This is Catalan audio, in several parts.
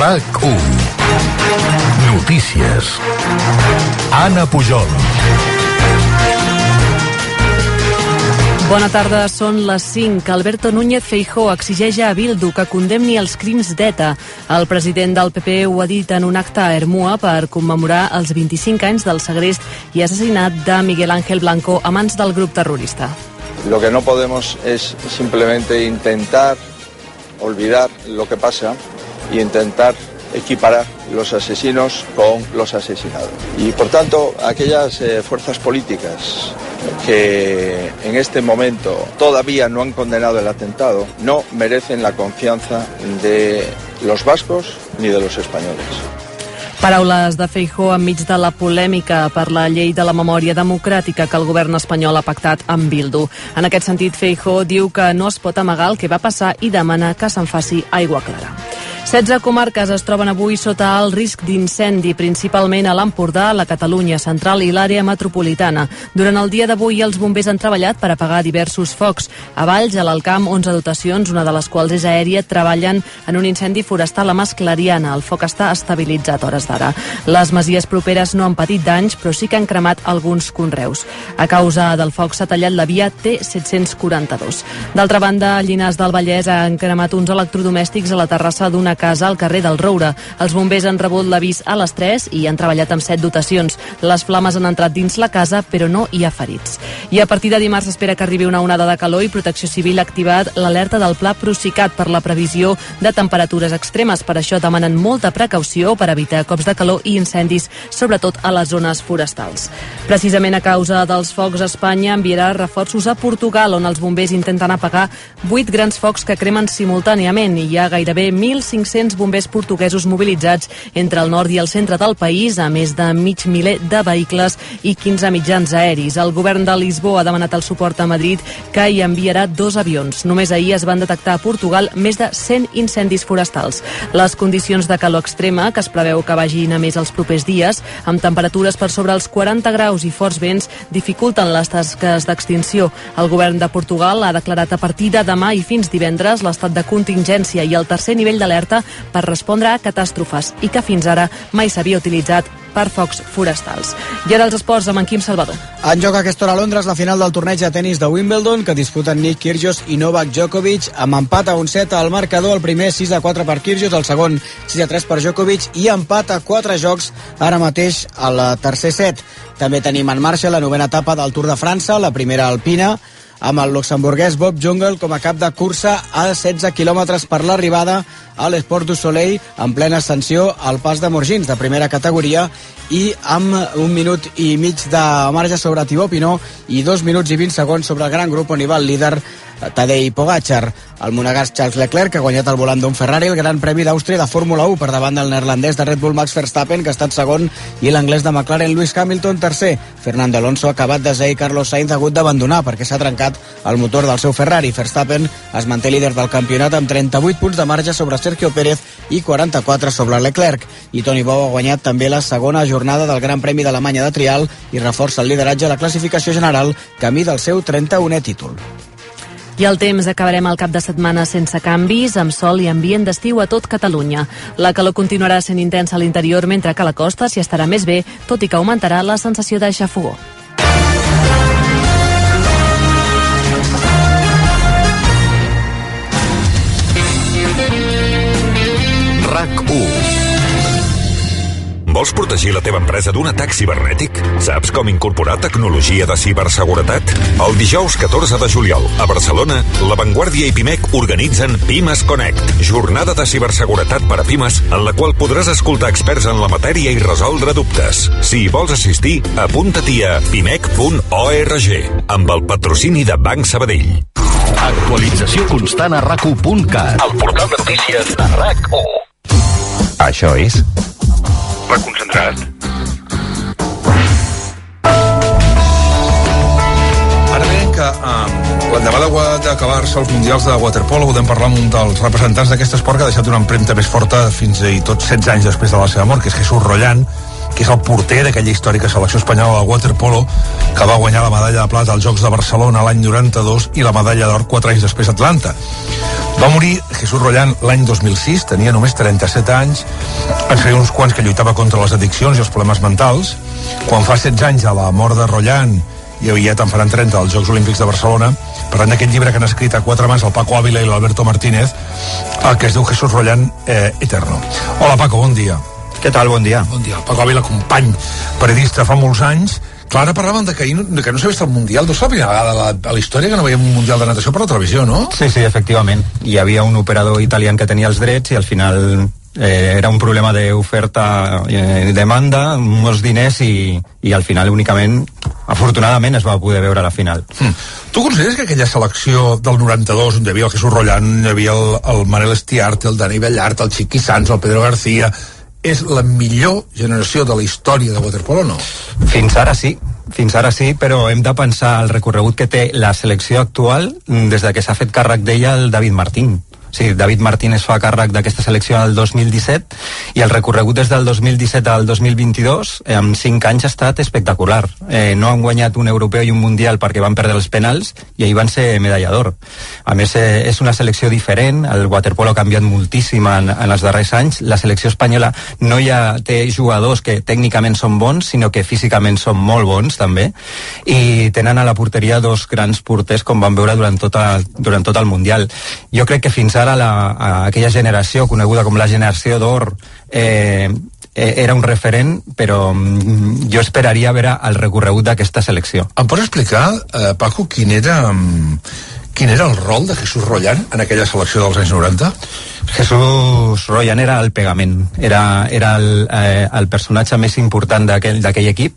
RAC1 Notícies Anna Pujol Bona tarda, són les 5. Alberto Núñez Feijó exigeix a Bildu que condemni els crims d'ETA. El president del PP ho ha dit en un acte a Hermua per commemorar els 25 anys del segrest i assassinat de Miguel Ángel Blanco a mans del grup terrorista. Lo que no podemos es simplemente intentar olvidar lo que pasa y intentar equiparar los asesinos con los asesinados. Y por tanto, aquellas eh, fuerzas políticas que en este momento todavía no han condenado el atentado no merecen la confianza de los vascos ni de los españoles. Paraules de Feijó enmig de la polèmica per la llei de la memòria democràtica que el govern espanyol ha pactat amb Bildu. En aquest sentit, Feijó diu que no es pot amagar el que va passar i demana que se'n faci aigua clara. 16 comarques es troben avui sota el risc d'incendi, principalment a l'Empordà, la Catalunya central i l'àrea metropolitana. Durant el dia d'avui, els bombers han treballat per apagar diversos focs. A Valls, a l'Alcamp, 11 dotacions, una de les quals és aèria, treballen en un incendi forestal a Masclariana. El foc està estabilitzat hores d'ara. Les masies properes no han patit danys, però sí que han cremat alguns conreus. A causa del foc s'ha tallat la via T742. D'altra banda, a Llinars del Vallès han cremat uns electrodomèstics a la terrassa d'una casa al carrer del Roure. Els bombers han rebut l'avís a les 3 i han treballat amb 7 dotacions. Les flames han entrat dins la casa, però no hi ha ferits. I a partir de dimarts s'espera que arribi una onada de calor i Protecció Civil ha activat l'alerta del pla Procicat per la previsió de temperatures extremes. Per això demanen molta precaució per evitar cops de calor i incendis, sobretot a les zones forestals. Precisament a causa dels focs, Espanya enviarà reforços a Portugal, on els bombers intenten apagar 8 grans focs que cremen simultàniament i hi ha gairebé 1.500 bombers portuguesos mobilitzats entre el nord i el centre del país, a més de mig miler de vehicles i 15 mitjans aeris. El govern de Lisboa ha demanat el suport a Madrid, que hi enviarà dos avions. Només ahir es van detectar a Portugal més de 100 incendis forestals. Les condicions de calor extrema, que es preveu que vagin a més els propers dies, amb temperatures per sobre els 40 graus i forts vents, dificulten les tasques d'extinció. El govern de Portugal ha declarat a partir de demà i fins divendres l'estat de contingència i el tercer nivell d'alerta per respondre a catàstrofes i que fins ara mai s'havia utilitzat per focs forestals. I ara els esports amb en Quim Salvador. En joc a aquesta hora a Londres la final del torneig de tennis de Wimbledon que disputen Nick Kyrgios i Novak Djokovic amb empat a un set al marcador, el primer 6 a 4 per Kyrgios, el segon 6 a 3 per Djokovic i empat a 4 jocs ara mateix al tercer set. També tenim en marxa la novena etapa del Tour de França, la primera alpina, amb el luxemburguès Bob Jungle com a cap de cursa a 16 quilòmetres per l'arribada a l'Esport du Soleil en plena ascensió al pas de Morgins de primera categoria i amb un minut i mig de marge sobre Thibaut Pinot i dos minuts i 20 segons sobre el gran grup on hi va el líder Tadej Pogacar. El monegasc Charles Leclerc ha guanyat el volant d'un Ferrari el Gran Premi d'Àustria de Fórmula 1 per davant del neerlandès de Red Bull Max Verstappen, que ha estat segon, i l'anglès de McLaren Lewis Hamilton tercer. Fernando Alonso ha acabat de i Carlos Sainz ha hagut d'abandonar perquè s'ha trencat el motor del seu Ferrari. Verstappen es manté líder del campionat amb 38 punts de marge sobre Sergio Pérez i 44 sobre Leclerc. I Toni Bou ha guanyat també la segona jornada del Gran Premi d'Alemanya de Trial i reforça el lideratge a la classificació general camí del seu 31è títol. I el temps acabarem el cap de setmana sense canvis, amb sol i ambient d'estiu a tot Catalunya. La calor continuarà sent intensa a l'interior, mentre que a la costa s'hi estarà més bé, tot i que augmentarà la sensació de xafogó. Vols protegir la teva empresa d'un atac cibernètic? Saps com incorporar tecnologia de ciberseguretat? El dijous 14 de juliol, a Barcelona, La Vanguardia i Pimec organitzen Pimes Connect, jornada de ciberseguretat per a Pimes, en la qual podràs escoltar experts en la matèria i resoldre dubtes. Si hi vols assistir, apunta-t'hi a pimec.org, amb el patrocini de Banc Sabadell. Actualització constant a rac1.cat. El portal de notícies de RAC1. Això és reconcentrat. Ara bé, que eh, l'endemà d'acabar-se els Mundials de Waterpolo podem parlar amb un dels representants d'aquest esport que ha deixat una empremta més forta fins i tot 16 anys després de la seva mort, que és Jesús Rollan, que és el porter d'aquella històrica selecció espanyola de waterpolo que va guanyar la medalla de plata als Jocs de Barcelona l'any 92 i la medalla d'or 4 anys després a Atlanta. Va morir Jesús Rollan l'any 2006, tenia només 37 anys, en feia uns quants que lluitava contra les addiccions i els problemes mentals. Quan fa 16 anys a la mort de Rollan i aviat en faran 30 als Jocs Olímpics de Barcelona, parlant d'aquest llibre que han escrit a quatre mans el Paco Ávila i l'Alberto Martínez, el que es diu Jesús Rollan eh, Eterno. Hola Paco, bon dia. Què tal? Bon dia. Bon dia. Paco Ávila, company, periodista fa molts anys, Clar, ara parlàvem de que, de que no s'ha vist el Mundial. Ser la primera vegada a la, a la història que no veiem un Mundial de natació per la televisió, no? Sí, sí, efectivament. Hi havia un operador italià que tenia els drets i al final eh, era un problema d'oferta i eh, demanda, molts diners i, i al final únicament afortunadament es va poder veure a la final mm. Tu consideres que aquella selecció del 92 on hi havia el Jesús Rollan hi havia el, el Manel Estiart, el Dani Bellart el Chiqui Sanz, el Pedro García és la millor generació de la història de waterpolo no? Fins ara sí, fins ara sí, però hem de pensar el recorregut que té la selecció actual des de que s'ha fet càrrec d'ella el David Martín Sí, David Martínez fa càrrec d'aquesta selecció el 2017 i el recorregut des del 2017 al 2022 eh, amb 5 anys ha estat espectacular. Eh, no han guanyat un europeu i un mundial perquè van perdre els penals i ahir van ser medalla d'or. A més, eh, és una selecció diferent, el waterpolo ha canviat moltíssim en, en els darrers anys. La selecció espanyola no ja té jugadors que tècnicament són bons, sinó que físicament són molt bons també i tenen a la porteria dos grans porters com van veure durant, tota, durant tot el Mundial. Jo crec que fins ara la, a aquella generació coneguda com la generació d'or eh, eh, era un referent, però mm, jo esperaria veure el recorregut d'aquesta selecció. Em pots explicar, eh, Paco, quin era, mm, quin era el rol de Jesús Rollan en aquella selecció dels anys 90? Jesús Royan era el pegament, era, era el, eh, el personatge més important d'aquell equip,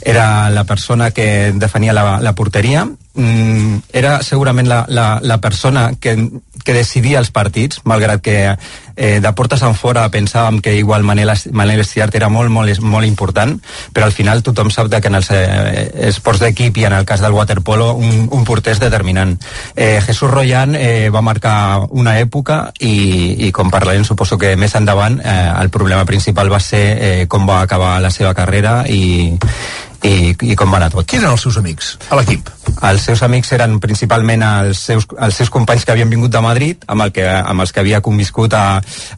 era la persona que defenia la, la porteria, mm, era segurament la, la, la persona que, que decidia els partits, malgrat que eh, de portes en fora pensàvem que igual Manel, Manel Estiart era molt, molt, molt important, però al final tothom sap que en els eh, esports d'equip i en el cas del waterpolo un, un porter és determinant. Eh, Jesús Royan eh, va marcar una època i, i, com parlarem suposo que més endavant eh, el problema principal va ser eh, com va acabar la seva carrera i, i, i com va anar tot. Qui eren els seus amics a l'equip? Els seus amics eren principalment els seus, els seus companys que havien vingut de Madrid, amb, el que, amb els que havia conviscut a,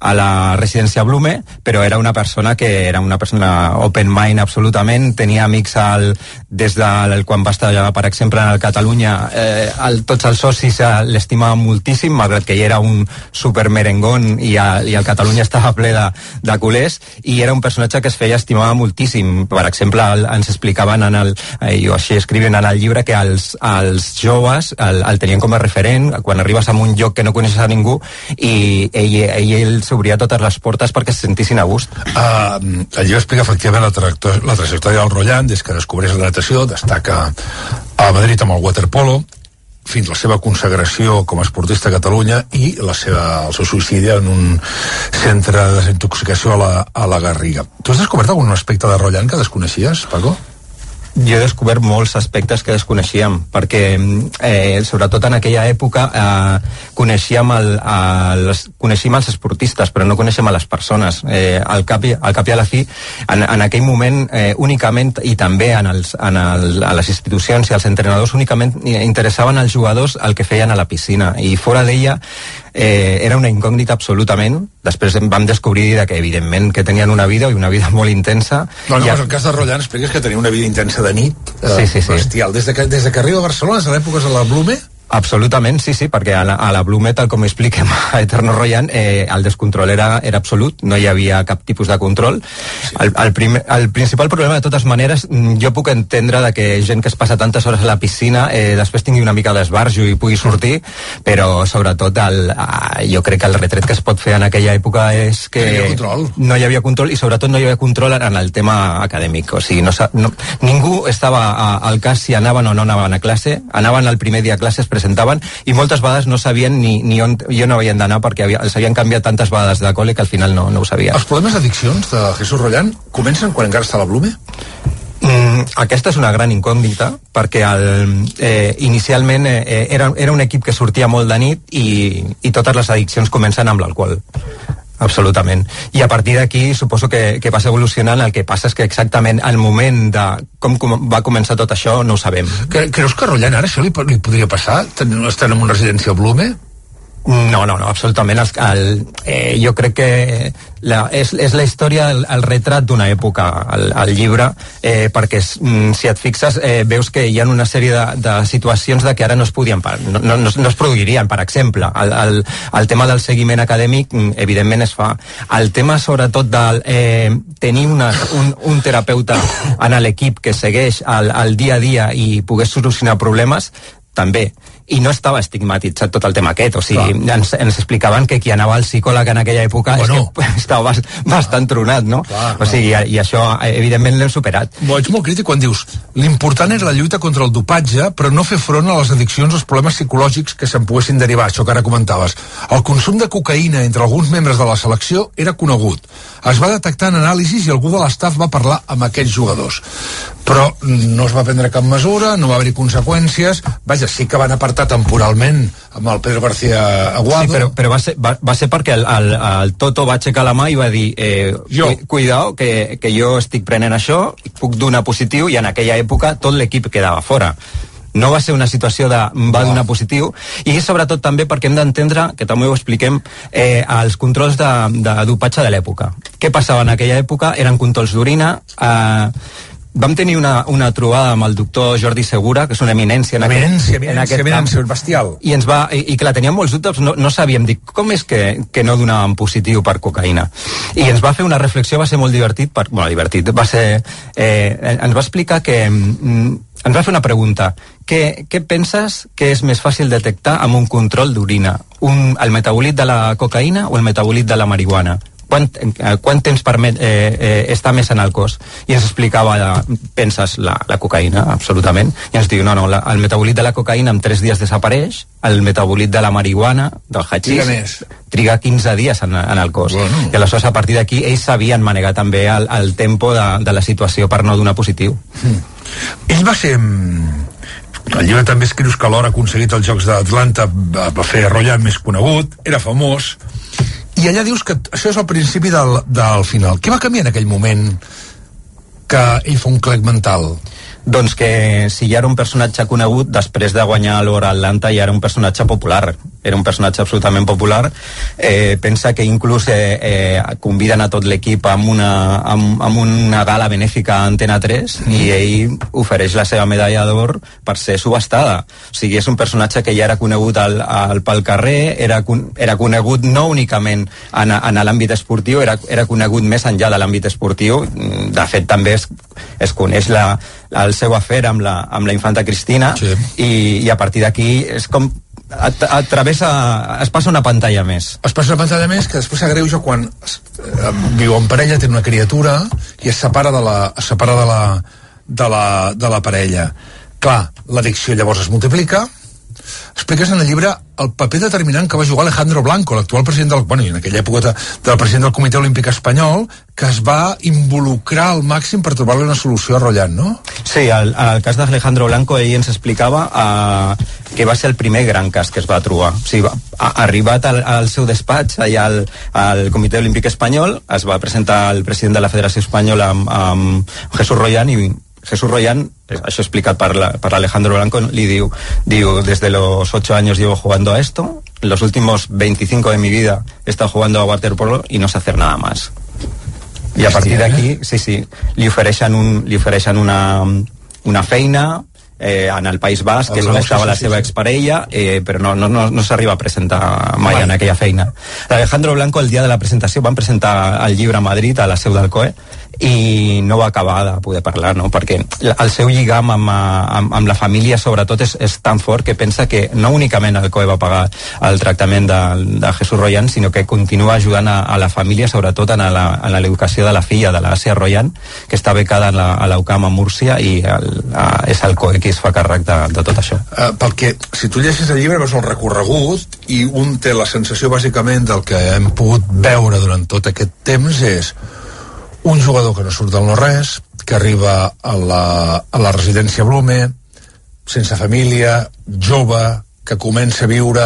a la residència Blume, però era una persona que era una persona open mind absolutament, tenia amics al, des de el, quan va estar, per exemple, en el Catalunya, eh, el, tots els socis eh, l'estimaven moltíssim, malgrat que ell era un super merengón i, a, i el Catalunya estava ple de, de culers, i era un personatge que es feia estimar moltíssim. Per exemple, ens explica explicaven en el, eh, jo així escriven en el llibre que els, els joves el, el tenien com a referent quan arribes a un lloc que no coneixes a ningú i ell, ell, ell s'obria totes les portes perquè se sentissin a gust. Uh, el llibre explica efectivament la, la trajectòria del Rollant des que descobreix la natació, destaca a Madrid amb el waterpolo, fins la seva consagració com a esportista a Catalunya i la seva, el seu suïcidi en un centre de desintoxicació a la, a la Garriga. Tu has descobert algun aspecte de Rollant que desconeixies, Paco? Jo he descobert molts aspectes que desconeixíem, perquè eh, sobretot en aquella època eh, coneixíem, el, el, coneixíem els esportistes, però no coneixem a les persones. Eh, al, cap al cap i a la fi, en, en aquell moment, eh, únicament, i també en els, en el, a les institucions i als entrenadors, únicament interessaven els jugadors el que feien a la piscina, i fora d'ella eh, era una incògnita absolutament. Després vam descobrir que, evidentment, que tenien una vida i una vida molt intensa. No, no, I... el cas de Roland expliques que tenia una vida intensa de nit, eh, sí, sí, sí. bestial. Des de que, des de que arriba a Barcelona, a l'època de la Blume, Absolutament, sí, sí, perquè a la, a la Blue Metal, com expliquem a Eterno Royan, eh, el descontrol era, era absolut, no hi havia cap tipus de control. Sí. El, el, primer, el principal problema, de totes maneres, mm, jo puc entendre de que gent que es passa tantes hores a la piscina eh, després tingui una mica d'esbarjo i pugui sortir, però sobretot el, eh, jo crec que el retret que es pot fer en aquella època és que no hi, control. no hi havia control i sobretot no hi havia control en el tema acadèmic. O sigui, no, no, ningú estava al cas si anaven o no anaven a classe, anaven el primer dia a classes presentaven i moltes vegades no sabien ni, ni on, i on havien d'anar perquè havia, els havien canviat tantes vegades de col·le que al final no, no ho sabien. Els problemes d'addiccions de Jesús Rollan comencen quan encara està a la Blume? Mm, aquesta és una gran incògnita perquè el, eh, inicialment eh, era, era un equip que sortia molt de nit i, i totes les addiccions comencen amb l'alcohol Absolutament. I a partir d'aquí suposo que, que vas evolucionant. El que passa és que exactament al moment de com, com va començar tot això no ho sabem. Creus que a Rollant ara això li, li podria passar? Estan en una residència a Blume? No, no, no, absolutament. El, el, eh, jo crec que la, és, és la història, el, el retrat d'una època, el llibre, eh, perquè mm, si et fixes eh, veus que hi ha una sèrie de, de situacions de que ara no es podien, no, no, no es produirien, per exemple. El, el, el tema del seguiment acadèmic, mm, evidentment es fa. El tema, sobretot, de eh, tenir una, un, un terapeuta en l'equip que segueix el, el dia a dia i pogués solucionar problemes, també i no estava estigmatitzat tot el tema aquest, o sigui, ens, ens explicaven que qui anava al psicòleg en aquella època bueno. és que estava bast, bastant tronat, no? Clar, o sigui, i, i això evidentment l'hem superat. Bo, ets molt crític quan dius l'important és la lluita contra el dopatge, però no fer front a les addiccions, als problemes psicològics que se'n poguessin derivar, això que ara comentaves. El consum de cocaïna entre alguns membres de la selecció era conegut. Es va detectar en anàlisis i algú de l'estaf va parlar amb aquests jugadors. Però no es va prendre cap mesura, no va haver-hi conseqüències, vaja, sí que van apartar temporalment amb el Pedro García Aguado. Sí, però, però va, ser, va, va ser perquè el, el, el Toto va aixecar la mà i va dir eh, jo. cuidao, que, que jo estic prenent això, puc donar positiu, i en aquella època tot l'equip quedava fora no va ser una situació de va donar positiu i sobretot també perquè hem d'entendre que també ho expliquem eh, els controls de, de dopatge de l'època què passava en aquella època? eren controls d'orina eh, vam tenir una, una trobada amb el doctor Jordi Segura, que és una eminència en eminència, aquest, eminència, en aquest eminència, camp. bestial. I ens va, i, i clar, teníem molts dubtes, no, no sabíem, dir com és que, que no donàvem positiu per cocaïna? I ens va fer una reflexió, va ser molt divertit, per, bueno, divertit, va ser, eh, ens va explicar que, mm, ens va fer una pregunta. Què, què penses que és més fàcil detectar amb un control d'orina? Un, el metabolit de la cocaïna o el metabolit de la marihuana? Quant, eh, quant temps permet eh, eh, estar més en el cos? I ens explicava, eh, penses la, la cocaïna, absolutament. I ens diu, no, no, la, el metabolit de la cocaïna en 3 dies desapareix, el metabolit de la marihuana, del hachís triga 15 dies en, en el cos. Bueno. i aleshores a partir d'aquí ells sabien manegar també el, el tempo de, de la situació per no donar positiu. Mm. ell va ser mm, el llibre també escrius que l'hora ha aconseguit els Jocs d'Atlanta va fer Royan més conegut, era famós i allà dius que això és el principi del, del final. Què va canviar en aquell moment que ell fa un clec mental? Doncs que si ja era un personatge conegut, després de guanyar l'Hora Atlanta ja era un personatge popular. Era un personatge absolutament popular. Eh, pensa que inclús eh, eh, conviden a tot l'equip amb, una, amb, amb una gala benèfica a Antena 3 mm. i ell ofereix la seva medalla d'or per ser subestada. O sigui, és un personatge que ja era conegut al, al, pel carrer, era, era conegut no únicament en, en l'àmbit esportiu, era, era conegut més enllà de l'àmbit esportiu. De fet, també es, es coneix la, el seu afer amb la, amb la infanta Cristina sí. i, i a partir d'aquí és com a, a través es passa una pantalla més es passa una pantalla més que després s'agreuja quan es, eh, viu en parella, té una criatura i es separa de la, es separa de la, de la, de la parella clar, l'addicció llavors es multiplica expliques en el llibre el paper determinant que va jugar Alejandro Blanco, l'actual president del... Bueno, en aquella època de, del president del Comitè Olímpic Espanyol, que es va involucrar al màxim per trobar-li una solució a Rollant, no? Sí, el, el cas d'Alejandro Blanco, ell ens explicava uh, que va ser el primer gran cas que es va trobar. O sigui, va, ha, arribat al, al seu despatx, allà al, al Comitè Olímpic Espanyol, es va presentar el president de la Federació Espanyola amb, amb Jesús Royan i Jesús Royan, eh, això explicat per, la, per Alejandro Blanco, li diu, diu, desde los ocho años llevo jugando a esto, los últimos 25 de mi vida he estado jugando a waterpolo y no sé hacer nada más. I a partir d'aquí, sí, sí, li ofereixen, un, li ofereixen una, una feina, eh, en el País Basc, que és on estava la seva exparella, eh, però no, no, no, no s'arriba a presentar mai en aquella feina. Alejandro Blanco, el dia de la presentació, van presentar el llibre a Madrid, a la seu del COE, i no va acabar de poder parlar, no? perquè el seu lligam amb, amb, amb la família sobretot és, és tan fort que pensa que no únicament el COE va pagar el tractament de, de Jesús Royan, sinó que continua ajudant a, a la família, sobretot en l'educació de la filla de l'Àsia Royan, que està becada a l'UCAM a Múrcia i el, a, és el COE qui es fa càrrec de, de tot això. Uh, perquè si tu llegis el llibre veus el recorregut i un té la sensació bàsicament del que hem pogut veure durant tot aquest temps és un jugador que no surt del no-res, que arriba a la, a la residència Blume, sense família, jove, que comença a viure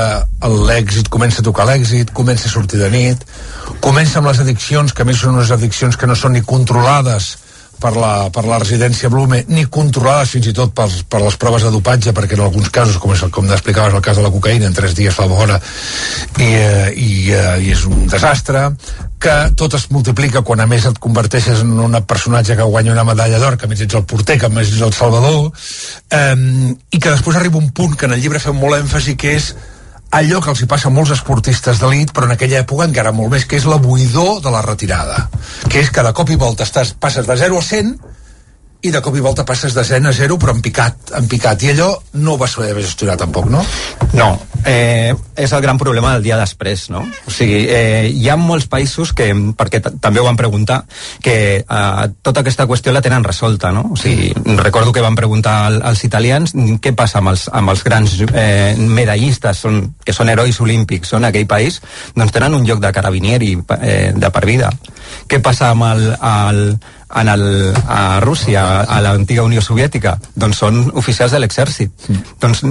l'èxit, comença a tocar l'èxit, comença a sortir de nit, comença amb les addiccions, que a més són unes addiccions que no són ni controlades per la, per la residència Blume, ni controlades fins i tot per, per les proves de dopatge, perquè en alguns casos, com, és, com explicaves el cas de la cocaïna, en tres dies fa bona i, eh, i, eh, i és un desastre, que tot es multiplica quan a més et converteixes en un personatge que guanya una medalla d'or, que a més ets el porter, que a més ets el salvador, eh, i que després arriba un punt que en el llibre fem molt èmfasi, que és allò que els hi passa a molts esportistes d'elit, però en aquella època encara molt més, que és la buidor de la retirada. Que és que de cop i volta estàs, passes de 0 a 100 i de cop i volta passes de 100 a 0 però en picat, en picat i allò no ho vas saber gestionar tampoc, no? No, eh, és el gran problema del dia després, no? O sigui, eh, hi ha molts països que, perquè també ho van preguntar, que eh, tota aquesta qüestió la tenen resolta, no? O sigui, recordo que van preguntar al, als italians què passa amb els, amb els grans eh, medallistes són, que són herois olímpics en aquell país, doncs tenen un lloc de carabinieri eh, de per vida. Què passa amb el, el, en el, a Rússia, a l'antiga Unió Soviètica, doncs són oficials de l'exèrcit. Mm. Doncs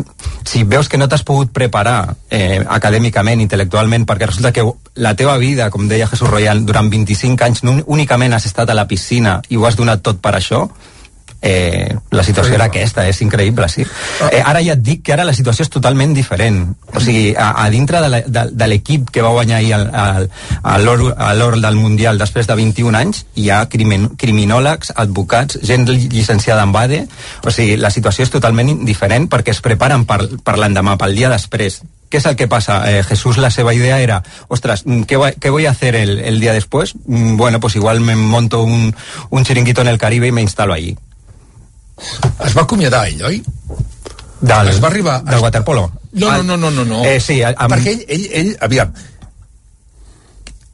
si veus que no t'has pogut preparar eh, acadèmicament, intel·lectualment, perquè resulta que la teva vida, com deia Jesús Royal, durant 25 anys únicament has estat a la piscina i ho has donat tot per això, eh, la situació era aquesta, és increïble, sí. Ah. Eh, ara ja et dic que ara la situació és totalment diferent. O sigui, a, a dintre de l'equip que va guanyar ahir l'or del Mundial després de 21 anys, hi ha crimin, criminòlegs, advocats, gent llicenciada en BADE, o sigui, la situació és totalment diferent perquè es preparen per, per l'endemà, pel dia després. ¿Qué es el que pasa? Eh, Jesús, la seva idea era, ostras, ¿qué voy, qué voy a hacer el, el día después? Mm, bueno, pues igual me monto un, un chiringuito en el Caribe y me instalo allí. Es va acomiadar ell, oi? Del, es va arribar... Del waterpolo? No, no, no, no, no. no. Eh, sí, amb... Perquè ell, ell, ell, aviam,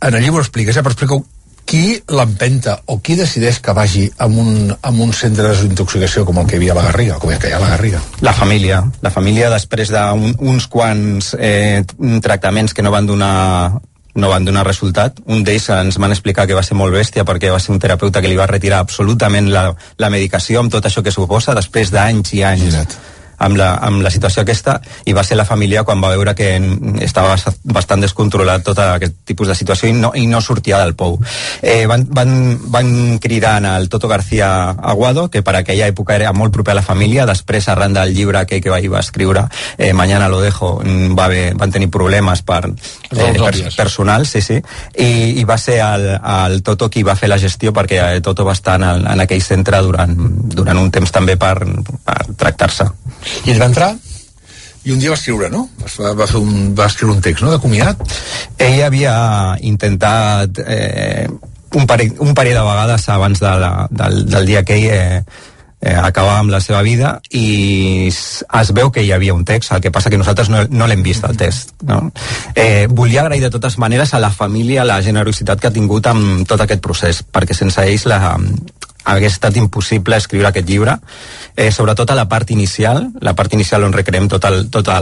en el llibre ho expliques, eh, però explica qui l'empenta o qui decideix que vagi a un, a un centre de desintoxicació com el que hi havia a la Garriga, com el que hi ha a la Garriga? La família. La família, després d'uns un, quants eh, tractaments que no van donar no van donar resultat. Un d'ells ens van explicar que va ser molt bèstia perquè va ser un terapeuta que li va retirar absolutament la, la medicació amb tot això que suposa després d'anys i anys. Amb la, amb la situació aquesta i va ser la família quan va veure que estava bastant descontrolat tot aquest tipus de situació i no, i no sortia del pou. Eh, van, van, van cridar al Toto García Aguado, que per aquella època era molt proper a la família, després arran del llibre que, que va, va escriure eh, Mañana lo dejo, mm, va haver, van tenir problemes per, eh, per, personals, sí, sí, i, i va ser el, el Toto qui va fer la gestió perquè eh, Toto va estar en, en aquell centre durant, durant un temps també per, per tractar-se. I ell va entrar i un dia va escriure, no? Va, va, fer un, va escriure un text, no?, de comiat. Ell havia intentat eh, un, parell, un parell de vegades abans de la, del, del dia que ell eh, eh, acabava amb la seva vida i es veu que hi havia un text, el que passa que nosaltres no, no l'hem vist, el text. No? Eh, volia agrair de totes maneres a la família la generositat que ha tingut amb tot aquest procés, perquè sense ells la, hagués estat impossible escriure aquest llibre, eh, sobretot a la part inicial, la part inicial on recreem tot el, tota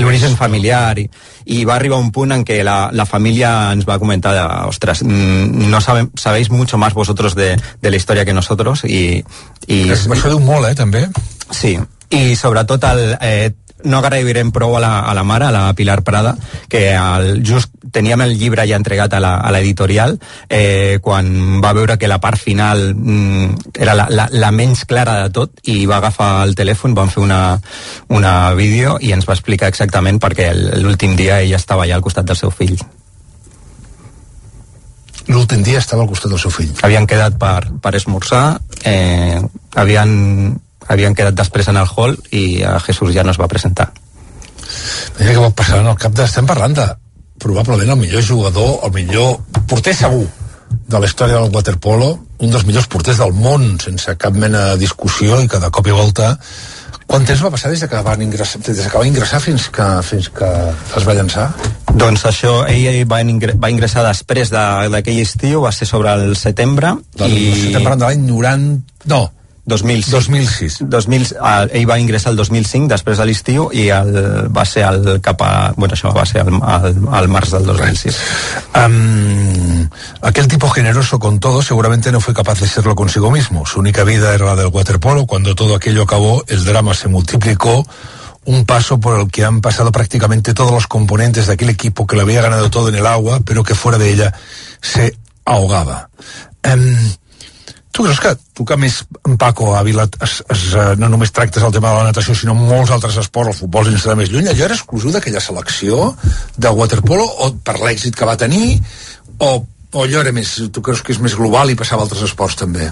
l'origen familiar, i, i va arribar un punt en què la, la família ens va comentar, ostres, mm, no sabe, sabéis mucho más vosotros de, de la història que nosotros, i... i Això diu molt, eh, també? Sí, i sobretot el, eh, no agrairem prou a la, a la mare, a la Pilar Prada, que el, just teníem el llibre ja entregat a l'editorial eh, quan va veure que la part final mm, era la, la, la menys clara de tot i va agafar el telèfon, van fer una, una vídeo i ens va explicar exactament perquè l'últim dia ella estava allà al costat del seu fill. L'últim dia estava al costat del seu fill. Havien quedat per, per esmorzar, eh, havien havien quedat després en el hall i a Jesús ja no es va presentar. Mira què va passar en el cap de... Estem parlant de probablement el millor jugador, el millor porter segur de la història del waterpolo, un dels millors porters del món, sense cap mena de discussió i que de cop i volta quant temps va passar des que, van ingressar, des que va ingressar fins que, fins que es va llançar? Doncs això, ell va, ingre, va ingressar després d'aquell de, estiu, va ser sobre el setembre. Del, i... Estem parlant de l'any 90... No, 2006. 2006. 2000, uh, ell va ingressar el 2005, després de l'estiu, i el, va ser el cap a... Bueno, això va ser el, el, el març del 2006. Um, aquel tipo generoso con todo seguramente no fue capaz de serlo consigo mismo. Su única vida era la del waterpolo. Cuando todo aquello acabó, el drama se multiplicó un paso por el que han pasado prácticamente todos los componentes de aquel equipo que lo había ganado todo en el agua, pero que fuera de ella se ahogaba. Um, Tu creus que tu que més, en Paco Ávila, es, es, eh, no només tractes el tema de la natació, sinó molts altres esports, el futbol sense anar més lluny, allò era exclusiu d'aquella selecció de waterpolo o per l'èxit que va tenir? O, o allò era més, tu creus que és més global i passava a altres esports també?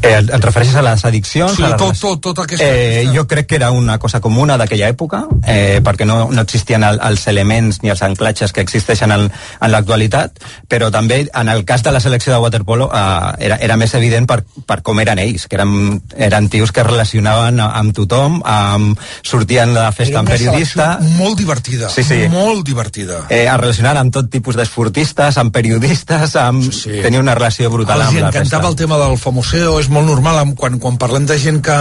Eh, et refereixes a les addiccions? Sí, a les tot, tot, tota aquesta... Eh, aquesta- jo crec que era una cosa comuna d'aquella època, eh, perquè no, no existien el, els elements ni els anclatges que existeixen en, en l'actualitat, però també en el cas de la selecció de waterpolo eh, era, era més evident per, per com eren ells, que eren, eren tios que es relacionaven amb tothom, amb, sortien de la festa amb periodista, molt divertida, Sí, sí. molt divertida. eh, es relacionaven amb tot tipus d'esportistes, amb periodistes, amb, Sí, sí. tenia una relació brutal Els amb la encantava resta. el tema del famoseo, és molt normal quan, quan parlem de gent que,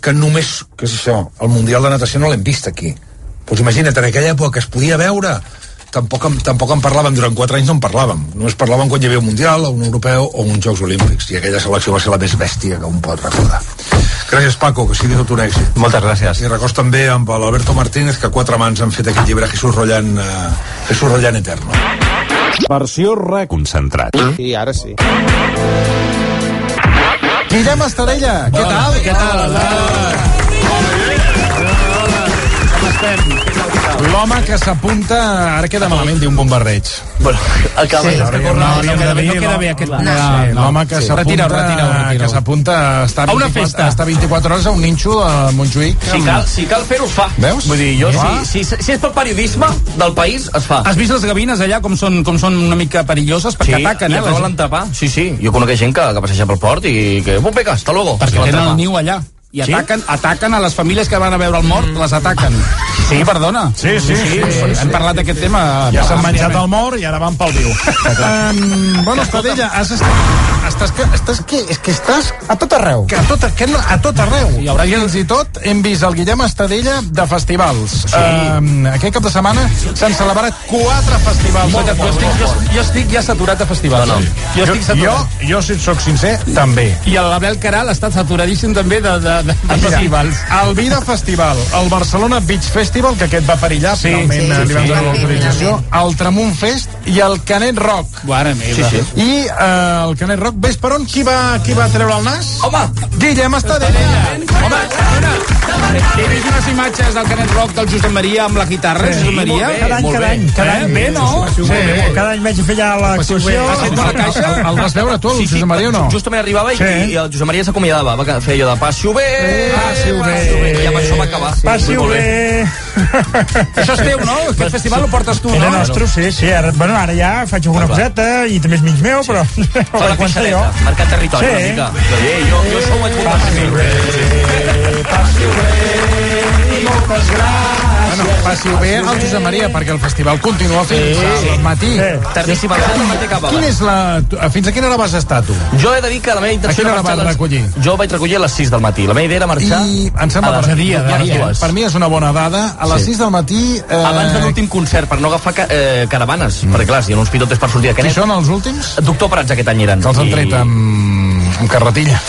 que només, què és això, el Mundial de Natació no l'hem vist aquí. Doncs imagina't, en aquella època que es podia veure, tampoc, tampoc en parlàvem, durant quatre anys no en parlàvem, només parlàvem quan hi havia un Mundial, o un Europeu o uns Jocs Olímpics, i aquella selecció va ser la més bèstia que un pot recordar. Gràcies, Paco, que sigui tot un èxit. Moltes gràcies. I records també amb l'Alberto Martínez, que quatre mans han fet aquest llibre Jesús Rollant, eh, Jesús Rollant Eterno. Versió RAC. Concentrat. Sí, ara sí. Guillem Estadella, què tal? Què tal, Albert? Estem? L'home que s'apunta, ara queda malament, diu un bombardeig. Bueno, el que Sí, sí, no, que no, no, no queda bé, no queda no. bé aquest... Sí, L'home que s'apunta que s'apunta a estar A una 24 festa. a estar 24 hores a un ninxo a Montjuïc. Si cal, si cal fer-ho, es fa. Veus? Vull dir, jo, si, si, si és pel periodisme del país, es fa. Has vist les gavines allà com són, com són una mica perilloses? Perquè ataquen, i eh? es la volen tapar. Sí, sí. Jo conec gent que, que passeja pel port i que... Bon, vinga, hasta luego. Perquè tenen el niu allà. I Sí? ataquen, ataquen a les famílies que van a veure el mort, les ataquen. Sí, perdona. Sí, sí, sí, sí, Hem parlat d'aquest tema. Ja s'han menjat el mort i ara van pel viu. um, bueno, Estadella, has estat... Estàs, que, estàs que, és que estàs a tot arreu. Que a tot, que no, a tot arreu. I haurà fins i tot hem vist el Guillem Estadella de festivals. Sí. Um, aquest cap de setmana s'han celebrat quatre festivals. Jo estic, jo, jo estic ja saturat de festivals. No, no. Jo estic jo, saturat. jo, si et soc sincer, també. I l'Abel Caral està saturadíssim també de, de, de, de festivals. El Vida Festival, el Barcelona Beach Festival, que aquest va perillar, Sí, finalment sí, eh, li van sí. donar l'autorització, el Tramunt Fest i el Canet Rock. Mare meva. Sí, sí. I eh, el Canet Rock, ves per on? Qui va, qui va treure el nas? Home, Guillem Estadella. Home, perdona, he vist unes imatges del Canet Rock del Josep Maria amb la guitarra, sí, Josep Maria. Cada any, cada any, cada any. Bé, no? Sí, Cada any vaig a fer ja l'actuació. Ha fet bona caixa? El, vas veure tu, el Josep Maria, o no? Justament arribava i, Sí. i el Josep Maria s'acomiadava, va fer allò de passi-ho bé, Passi-ho bé. i amb això va acabar. Passi-ho Molt bé. Això és teu, no? Aquest festival lo portes tu, Era no? nostre, sí, sí. Ara, bueno, ara ja faig alguna coseta i també és mig meu, però... Fa la pixadeta, marcar territori Sí. una mica. Sí, jo, jo això ho vaig voler Bueno, passi-ho bé al Josep Maria, perquè el festival continua fins al matí. Tardíssim, al matí. Quin és la... Fins a quina hora vas estar, tu? Jo he de dir que la meva intenció A quina era hora marxar vas les- recollir? Jo vaig recollir a les 6 del matí. La meva idea era marxar I em sembla a les, per, dia, per, de dues. per mi és una bona dada. A les Sí. 6 del matí... Eh, Abans de l'últim concert, per no agafar ca eh, caravanes, mm. perquè clar, si hi ha uns pitotes per sortir a Qui Canet... són els últims? Doctor Prats aquest any eren. Que els han tret amb, amb carretilla.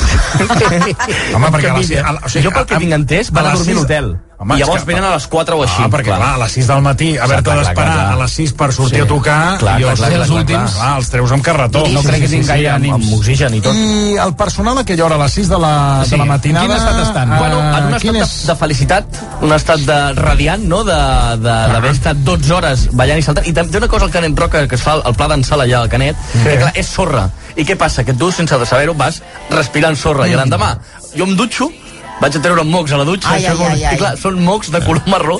Home, perquè a les, a, la- o sigui, jo pel que tinc entès, van a, dormir a l'hotel. Home, I llavors que- venen a les 4 o així. Ah, perquè clar, a les 6 del matí haver-te clar, clar, d'esperar clar, clar. a les 6 per sortir Sí. a tocar Clar, i clar, els, clar, els clar, últims, clar. clar, els treus amb carretó. No crec que tinguin gaire amb- ànims. Amb oxigen i tot. I el personal a aquella hora, a les 6 de la, de la matinada... Quin estat estan? eh, Bueno, en un estat és? de, de felicitat, un estat de radiant, no?, de- d'haver estat 12 hores ballant i saltant. I també una cosa al Canet Rock que, es fa el pla d'ensala allà al Canet, que clar, és sorra. I què passa? Que tu, sense saber-ho, vas respirant sorra. I l'endemà, jo em dutxo, vaig a treure mocs a la dutxa, Ai, ai, ai, ai. i clar, són mocs de color marró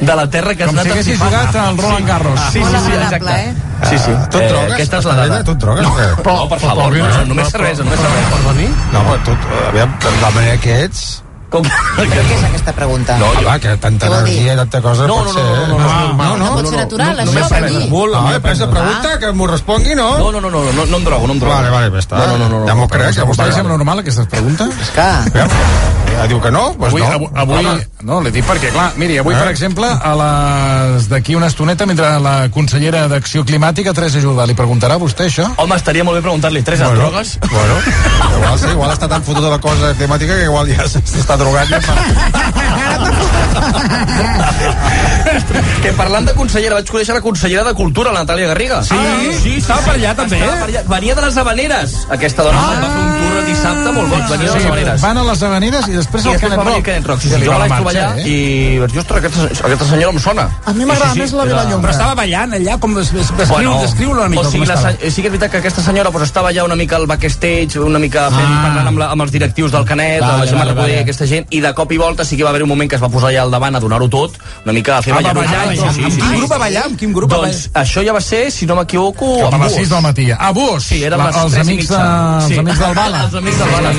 de la terra que has Com anat si haguessis jugat al Roland Garros. Sí, sí, sí, exacte. eh? Sí, sí. Tu et drogues, Aquesta és la dada. Tu et drogues o què? No, per favor, no, no, només cervesa, només cervesa. No, però tu, aviam, de la manera que ets... Com que... Però què és aquesta pregunta? No, jo... Home, que tanta energia i tanta cosa No, pot no, no, ser... no, no, no, Ah, no, no, pot ser natural, això, només per cervesa. dir. No, he pres la pregunta, que m'ho respongui, no? No, no, no, no, no, no em drogo, no em drogo. Vale, vale, ja està. No, no, no, no, ja m'ho no, crec, m'ho Us crec. sembla normal, aquestes preguntes? És que... Ja diu que no? Pues Avui, no. avui, avui no, l'he dit perquè, clar, miri, avui, Eh? per exemple, a les d'aquí una estoneta, mentre la consellera d'Acció Climàtica, Teresa Jordà, li preguntarà a vostè això? Home, estaria molt bé preguntar-li, tres Bueno, drogues? Bueno, igual, sí, igual està tan fotut de la cosa climàtica que igual ja s'està drogant. Ja fa... que parlant de consellera, vaig conèixer la consellera de Cultura, la Natàlia Garriga. Sí? Ah, sí, estava per allà, també. Estava per allà. Venia de les Habaneres, aquesta dona. Ah, va fer un tour dissabte molt boig, venia de les Habaneres. Van a les Habaneres i després al Canet Rock. Canet Rock. Sí, Que sí, jo la vaig trobar allà eh? i vaig dir, ostres, aquesta, aquesta senyora em sona. A mi m'agrada Sí, sí, més la Vilallonga. Però estava ballant allà, com des, des, descriu, Bueno, descriu una mica o sigui, la, sí que és veritat que aquesta senyora pues, estava allà una mica al backstage, una mica fent, Ah. parlant amb, la, amb els directius del Canet, Vale, la Gemma vale, vale. aquesta gent, i de cop i volta sí que va haver un moment que es va posar allà al davant a donar-ho tot, una mica a fer Ah, va ballar. ballar, sí, sí, amb sí, quin sí, grup sí. va ballar? Amb quin grup va Doncs això ja va ser, si no m'equivoco, Cap a les 6 del matí. A Bus! Sí, eren les els amics, de, els Sí. amics del Bala. Els amics del Bala.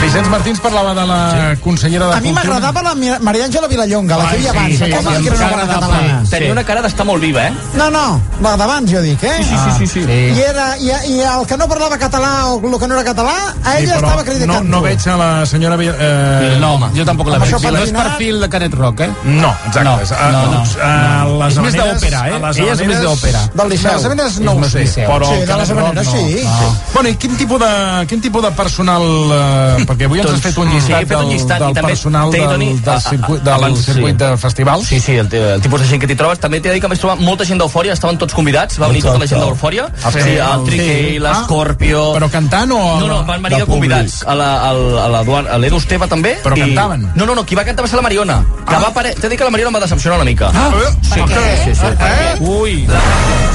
Vicenç Martins parlava de la consellera de A mi m'agradava la Maria Àngela Vilallonga, la que hi havia abans. sí, Com sí, que era una catalana? Tenia una cara d'estar molt viva, eh? No, no, la d'abans, jo dic, eh? Sí, sí, sí, sí, sí. I, era, i, I el que no parlava català o el que no era català, a ella Sí, estava criticant. no, no veig a la senyora... Eh, No, home, jo tampoc la veig. això No és perfil de Canet Rock, eh? No, exacte. No, no, no. a les És més d'òpera, eh? Ella és més d'òpera. Del Liceu. De les Habaneres no ho sé, però... Sí, de les no. sí. No. Bueno, i quin tipus de, quin tipus de personal... Eh, perquè avui ens has Doncs, fet un sí, llistat, he fet un del, llistat i del també personal del, del, a- circuit, del abans, circuit sí. de festivals. Sí, sí, el, el tipus de gent que t'hi trobes. També t'he de dir que vaig trobar molta gent d'Eufòria, estaven tots convidats, va venir tota la gent d'Eufòria. Ah, Sí, sí. el Triquei, Sí. l'Escorpio... Però cantant o... No, no, van venir de convidats. A l'Edu Esteve també. Però cantaven? No, no, no, qui va cantar va ser la Mariona. Que va apare... T'he de dir que la Mariona em va decepcionar una mica. Ah, sí, sí, sí. Eh? Ui.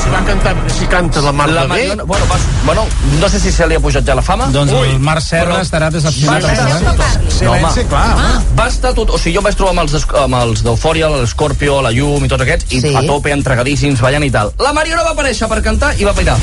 Si va cantar, si canta la Mar La Mariona, bueno, va, bueno, no sé si se li ha pujat ja la fama. Doncs el Marc Serra estarà decepcionat. Va estar- amb tu, eh? Silenci, clar. home. Va estar tot... O sigui, jo em vaig trobar amb els, amb els d'Eufòria, l'Escorpio, la Llum i tots aquests, i Sí. a tope, entregadíssims, ballant i tal. La Mariona va aparèixer per cantar i va pirar.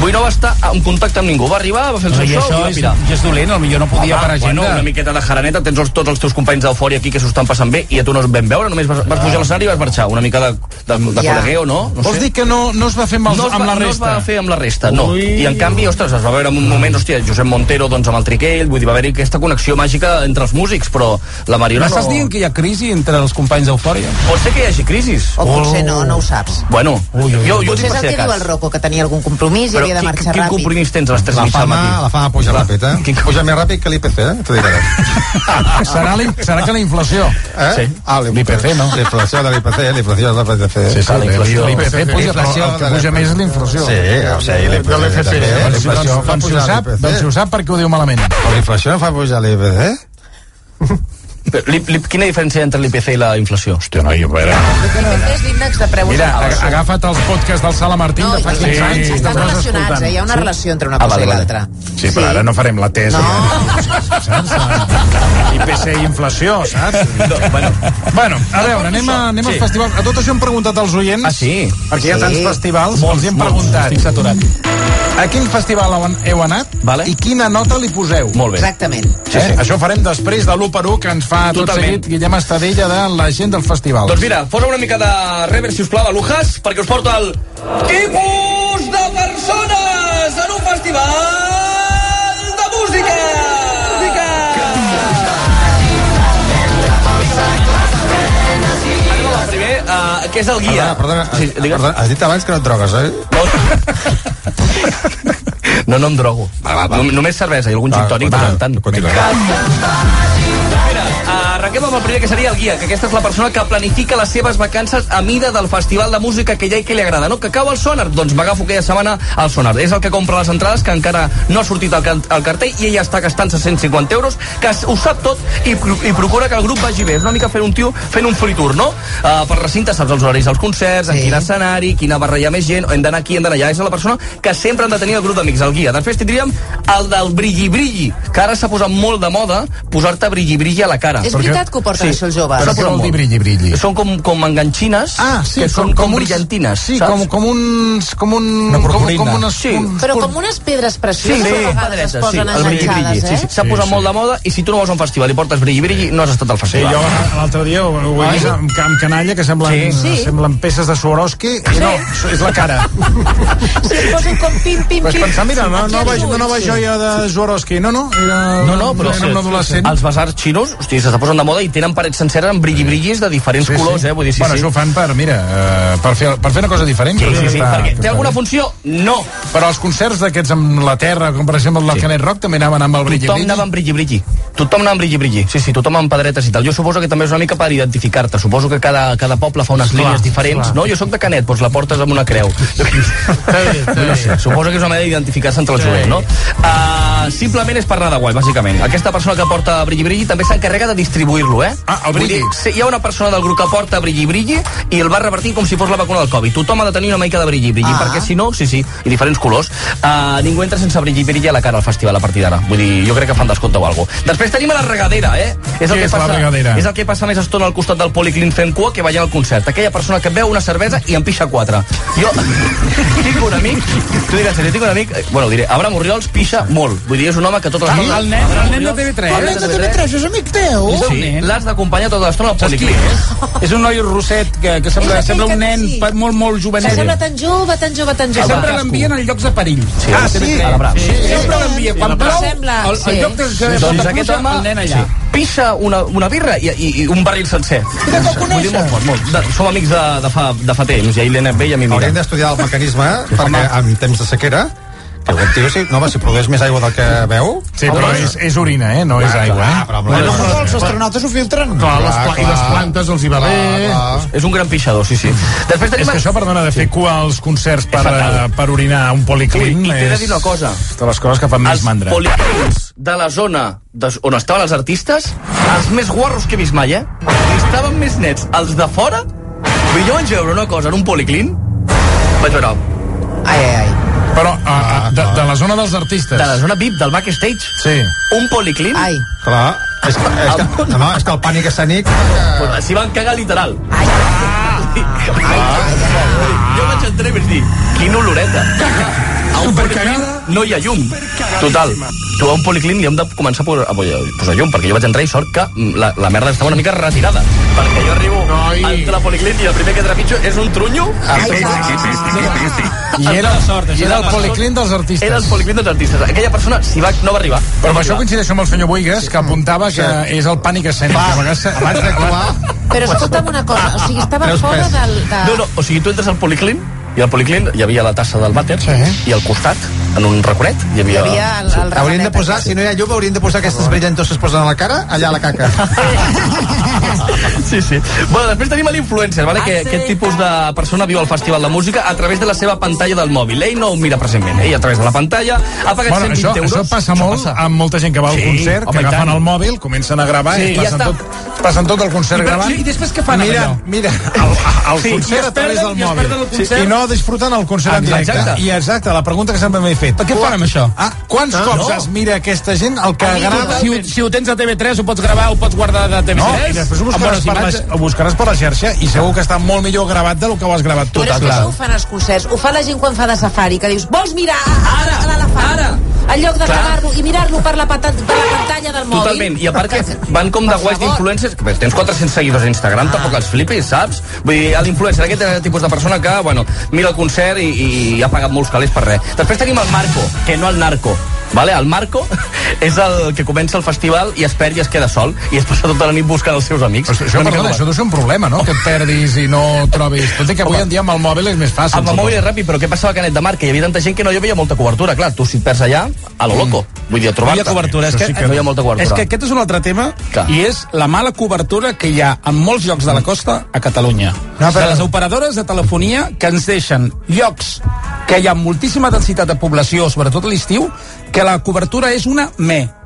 Vull no va estar en contacte amb ningú. Va arribar, va fer el seu show i va és, pirar. i és dolent, potser no podia per agenda. Bueno, una miqueta de jaraneta, tens els, tots els teus companys d'Eufòria aquí que s'ho estan passant bé i a tu no es vam veure, només vas, vas pujar a l'escenari i vas marxar. Una mica de, de, de Ja. col·legueo, no? no Vols sé. dir que no, no es va fer amb, els, no va, amb la no es resta? va fer amb la resta, no. Ui. I en canvi, ostres, es va veure en un moment, hòstia, Josep Montero doncs, amb el Triquell, vull dir, va haver-hi aquesta connexió màgica entre els músics, però la Mariona M'estàs no... dient que hi ha crisi entre els companys d'Eufòria? Pot ser que hi hagi crisis. O potser no, no ho saps. Bueno, jo, jo ho Potser dic és per el si que de diu el cas. Rocco, que tenia algun compromís i Però havia de quin, marxar quin ràpid. compromís tens a les 3 La fama, matí? la fama puja ràpid, eh? Quin- Puja més ràpid que l'IPC, eh? T'ho diré. Serà, la, serà que la inflació... Eh? Sí. Ah, L'IPC, no? La inflació de l'IPC, la inflació de l'IPC. Sí, sí, la inflació. l'IPC puja, però el que puja més és la inflació. Sí, o sigui, l'IPC. Eh? Doncs, doncs, si ho sap perquè ho diu malament. La inflació fa pujar l'IPC? Però, li, li, quina diferència entre l'IPC i la inflació? Hòstia, noi, a veure... És l'índex de preus Mira, ag- agafa't els podcasts del Sala Martín No, de fa i- 15 anys. i estan relacionats, eh? Hi ha una Sí? relació entre una Ah, cosa vale, i vale. l'altra. Sí, però ara no farem la tesi. No. Saps? IPC i inflació, saps? No, bueno, Bueno, a veure, anem, a, anem Sí. als festivals. A tot això hem preguntat als oients. Ah, sí? Perquè hi ha Sí. tants festivals, Molts, els hi hem molts. preguntat. Estic saturat. A quin festival heu, heu anat Vale. i quina nota li poseu? molt bé. Exactament. Sí, sí. Això ho farem després de l'1 per 1 que ens fa tot Totalment. seguit Guillem Estadella de la gent del festival. Doncs mira, posa una mica de rever, si us plau, de Lujas, perquè us porto el tipus de persones en un festival que és el guia. Perdona, perdona, sí, perdona, has dit abans que no et drogues, eh? No, no em drogo. Va, va, va. No, només cervesa i algun Va, gin tònic de continua, tant en tant. continua. Arrenquem amb el primer, que seria el guia, que aquesta és la persona que planifica les seves vacances a mida del festival de música que hi ha i que li agrada, no? Que cau al sonar, doncs m'agafo aquella setmana al sonar. És el que compra les entrades, que encara no ha sortit al, can- al cartell, i ella està gastant 150 euros, que ho sap tot i, pro- i procura que el grup vagi bé. És una mica fent un tio fent un free tour, no? Uh, per recinte saps els horaris dels concerts, sí. en quin escenari, quina barra hi ha més gent, hem d'anar aquí, hem d'anar allà. És la persona que sempre han de tenir el grup d'amics, el guia. Després tindríem el del brilli-brilli, que ara s'ha posat molt de moda posar-te brilli-brilli a la cara. És veritat que ho porten això els joves. Però què vol dir brilli, brilli? Són com, com enganxines, Ah, sí, que són com, uns- brillantines, Sí, saps? com, com uns... Com un, Una com, purpurina. com unes, Sí. un, Però com unes pedres Sí, precioses sí, a vegades es padretes, sí, posen el brilli-brilli. enganxades, Sí, eh? sí, s'ha posat molt de moda i si tu no vas a un festival i portes brilli-brilli, no has estat al Sí, festival. jo l'altre dia ho, ho he vist amb, amb canalla que semblen, Sí. Sí. semblen peces de Swarovski i no, és la cara. Si es posen com pim, pim, Vaig pim. pensar, mira, no, no, ulls, no nova sí. joia de Swarovski. No, no, era, No, no, però era un adolescent. als basars xinos, hosti, s'està posant de moda i tenen parets senceres amb brilli-brillis de diferents Sí, sí. colors, eh? Vull dir, sí, bueno, sí. això ho fan per, mira, eh, per, fer, per fer una cosa diferent. Sí, sí, sí, està- perquè té alguna funció? No. Però els concerts d'aquests amb la terra, com per exemple el del Sí. Canet Rock, també anaven amb el brilli Tothom anava amb brilli-brilli. Tothom anava amb brilli-brilli. Sí, sí, tothom amb pedretes i tal. Jo suposo que també és una mica per identificar-te. Suposo que cada, cada poble fa unes Clar, línies diferents. clar. No? Jo sóc de Canet, doncs la portes amb una creu. no sé, suposo que és una manera d'identificar-se entre el jovent, no? Uh, simplement és per anar de guai, bàsicament. Aquesta persona que porta brilli-brilli també s'encarrega de distribuir-lo, eh? Ah, el brilli. dir, hi ha una persona del grup que porta brilli-brilli i el va repartint com si fos la vacuna del Covid. Tothom ha de tenir una mica de brilli-brilli, Ah. perquè si no, sí, sí, i diferents colors. Uh, ningú entra sense brilli-brilli a la cara al festival a partir d'ara. Vull dir, jo crec que fan descompte o alguna cosa. Després tenim a la regadera, eh? És el Què que és la passa, regadera? És el que passa més estona al costat del policlin fent cua que veient el concert. Aquella persona que beu una cervesa i en pixa quatre. Jo tinc un amic, tu diràs, jo tinc un amic, eh, bueno, diré, Abraham Oriols pixa molt. Vull dir, és un home que tota l'estona... El nen, el nen de TV3. El nen de TV3 és amic teu? Sí, l'has d'acompanyar tota l'estona al Saps qui policlin. és? És un noi rosset que, que sembla, És sembla que- un nen sí. molt, molt Que juvenil. sembla tan jove, tan jove, tan Que jove. sempre l'envien en llocs de perill. Sí, ah, sí, TV3. a la Bravo. Sí, sempre l'envien. Quan plou, Sembla, el, sí. el lloc de, que doncs aquest home el nen allà. sí, pixa una, una birra i, i, i un barril sencer. Vull dir, coneixes? molt fort, molt. De, som amics de, de, fa, de fa temps, i ell l'he anat bé i a mi Hauríem mira. d'estudiar el mecanisme, perquè en temps de sequera, que el tio, si, no, home, si produeix més aigua del que veu... Sí, però és, és orina, eh? No és aigua, eh? Però, Bueno, però els astronautes ho filtren. Clar, les, pla clar. i les plantes els hi va bé. És un gran pixador, sí, sí. Després És tenim... que això, perdona, de fer cua als concerts per, eh, per orinar un policlin i t'he de és dir una cosa. de les coses que fan més Els mandra. policlins de la zona de, on estaven els artistes, els més guarros que he vist mai, eh? Estaven més nets els de fora. Vull jo vaig veure una cosa en un policlin, vaig veure Ai, ai, ai. Però uh, de, de la zona dels artistes. de la zona VIP del backstage, Sí. un policlin, Ai. Clar, és que, és que, no, és que el pànic escènic... pues, s'hi van cagar literal. Ai, Jo vaig entrar i vaig dir, quina oloreta. A policlin no hi ha llum. Total. Tu a un policlin li hem de començar a posar, a posar llum, perquè jo vaig entrar i sort que la, la merda estava una mica retirada. Perquè jo arribo Ai. al la policlin i el primer que trepitjo és un trunyo. I era, sort, i era el la policlin dels artistes. Era el policlin dels artistes. Aquella persona s'hi va, no va arribar. Però no amb això va arribar. coincideixo amb el senyor Boigues, que apuntava que és el pànic escènic. a abans d'actuar... Però escolta'm una cosa, o sigui, estava fora del... De... No, no, o sigui, tu entres al policlin i al policlin hi havia la tassa del vàter Sí. i al costat, en un raconet, hi Hi havia... havia el, el Haurien de posar, si no hi ha llum, haurien de posar aquestes brillantors que es posen a la cara, allà a la caca. Sí, sí. Bueno, després tenim l'influencer, vale? que aquest tipus de persona viu al Festival de Música a través de la seva pantalla del mòbil. Ell no ho mira presentment. Ell a través de la pantalla ha pagat Bueno, 120 això, euros. això passa molt amb molta gent que va al Sí, concert, home, que i agafen tant. el mòbil, comencen a gravar Sí, i i ja passen està. tot, passen tot el concert I, per- gravant. I després què fan, mira, mira, el, el Sí, i concert a través del i mòbil. el concert. I no disfruten el concert en directe. Exacte. I exacte, la pregunta que sempre m'he fet. Per què fan amb això? Ah, quants Ah, cops no. es mira aquesta gent el que Ah, grava... Si, ho- si ho tens a TV3 ho pots gravar, ho pots guardar de TV3 No, i després ho buscaràs, per la, imatges. ho buscaràs per la xarxa i segur que està molt millor gravat del que ho has gravat tu. Però és que això ho fan als concerts. Ho fa la gent quan fa de safari, que dius, vols mirar Ara, a l'elefant? ara. En lloc de gravar-lo i mirar-lo per, la pata- per la pantalla del mòbil. Totalment, i a part que van com de guais d'influencers, que tens 400 seguidors a Instagram, ah. tampoc els flipis, saps? Vull dir, l'influencer, aquest tipus de persona que, bueno, mira el concert i, i ha pagat molts calés per res. Després tenim el Marco, que no el narco. Vale? El Marco és el que comença el festival i es perd i es queda sol i es passa tota la nit buscant els seus amics. Això, això, perdona, això deu ser un problema, no? Que et perdis i no trobis... Tot i que avui en dia amb el mòbil és més fàcil. Amb el mòbil és ràpid, però què passava a Canet de Mar? Que hi havia tanta gent que no hi havia molta cobertura. Clar, tu si et perds allà, a lo loco. Vull dir, a No hi trobar-te. ha cobertura. És que, sí que no hi ha molta cobertura. És que aquest és un altre tema Clar. i és la mala cobertura que hi ha en molts llocs de la costa a Catalunya. No, però- De les operadores de telefonia que ens deixen llocs que hi ha moltíssima densitat de població, sobretot a l'estiu, que la cobertura és una me.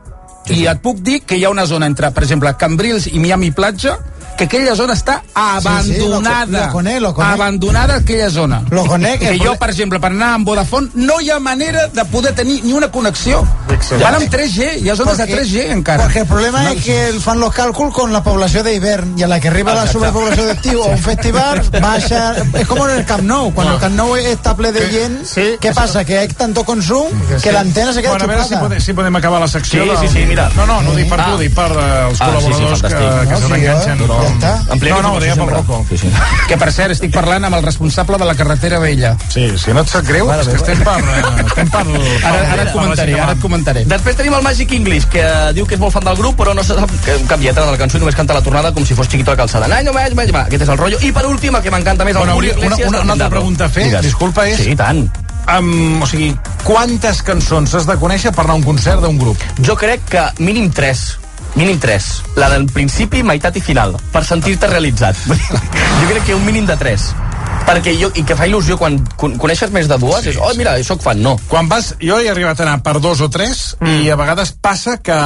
I et puc dir que hi ha una zona entre, per exemple, Cambrils i Miami Platja, que aquella zona està abandonada. Sí, sí, lo- lo conec, lo conec. Abandonada aquella zona. Lo conec, Que el jo, per exemple, per anar amb Vodafone no hi ha manera de poder tenir ni una connexió. Van amb 3G, hi ha zones de 3G encara. Porque el problema es que el fan los cálculos con la población de hivern y a la que arriba la Exacte. sobrepoblación de estiu o un festival baixa... Es como en el Camp Nou, cuando el Camp Nou está ple de gent, sí, ¿qué pasa? Que hay tanto consumo que la antena se queda bueno, a veure si podem, si podem acabar la secció Sí, sí, sí, mira. No, no, no ho dic per tu, ho dic per eh, els Ah, sí, sí, col·laboradors que, que No, se sí, n'enganxen. eh? com- Ampliem No, no, ho deia pel. Rocco. Sí, sí. Que, per cert, estic parlant amb el responsable de la carretera vella. Sí, si no et sap greu, és que estem per... eh, Estem per... Ara, ara et comentaré, ara et comentaré. Després tenim el Magic English, que diu que és molt fan del grup, però no sap que- cap lletra de la cançó i només canta la tornada com si fos Chiquito de calçada. Ai, no, més, més, va, aquest és el rotllo. I per últim, el que m'encanta més, el Bueno, Julio una, Iglesias... una, del una altra pregunta a fer, disculpa, és... Sí, tant. Um, o sigui, quantes cançons has de conèixer per anar a un concert d'un grup? Jo crec que mínim 3 mínim 3. La del principi, meitat i final, per sentir-te realitzat. jo crec que un mínim de 3. Perquè jo, i que fa il·lusió quan con- coneixes més de dues, sí, és, oh, mira, sóc fan, no. Quan vas, jo he arribat a anar per dos o tres mm. i a vegades passa que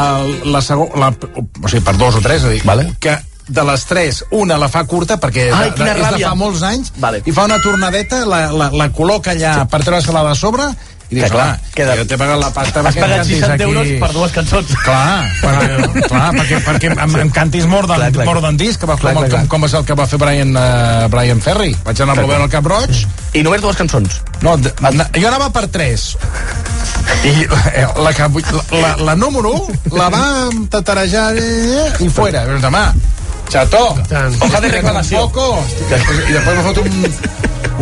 la segona, la, o sigui, per dos o tres, és a dir, vale. que de les tres, una la fa curta perquè Ai, de, quina és de fa molts anys Vale. i fa una tornadeta, la, la, la col·loca allà sí. per treure-se-la de sobre i dius, Que clar, queda- jo t'he pagat la pasta Has pagat cantis 60 aquí... euros per dues cançons. Clar, per, clar perquè, perquè em, em cantis More Than, Clar, clar, Than This, que va, Clar, com, clar, com, com, és el que va fer Brian, uh, Brian Ferry. Vaig anar a veure al Cap Roig. I només dues cançons. No, de, jo anava per tres. I eh, la, la, la, la número 1 la va tatarejar eh, i fuera. Però demà, Chato, hoja de reclamació. Poco. I després m'ha fot un,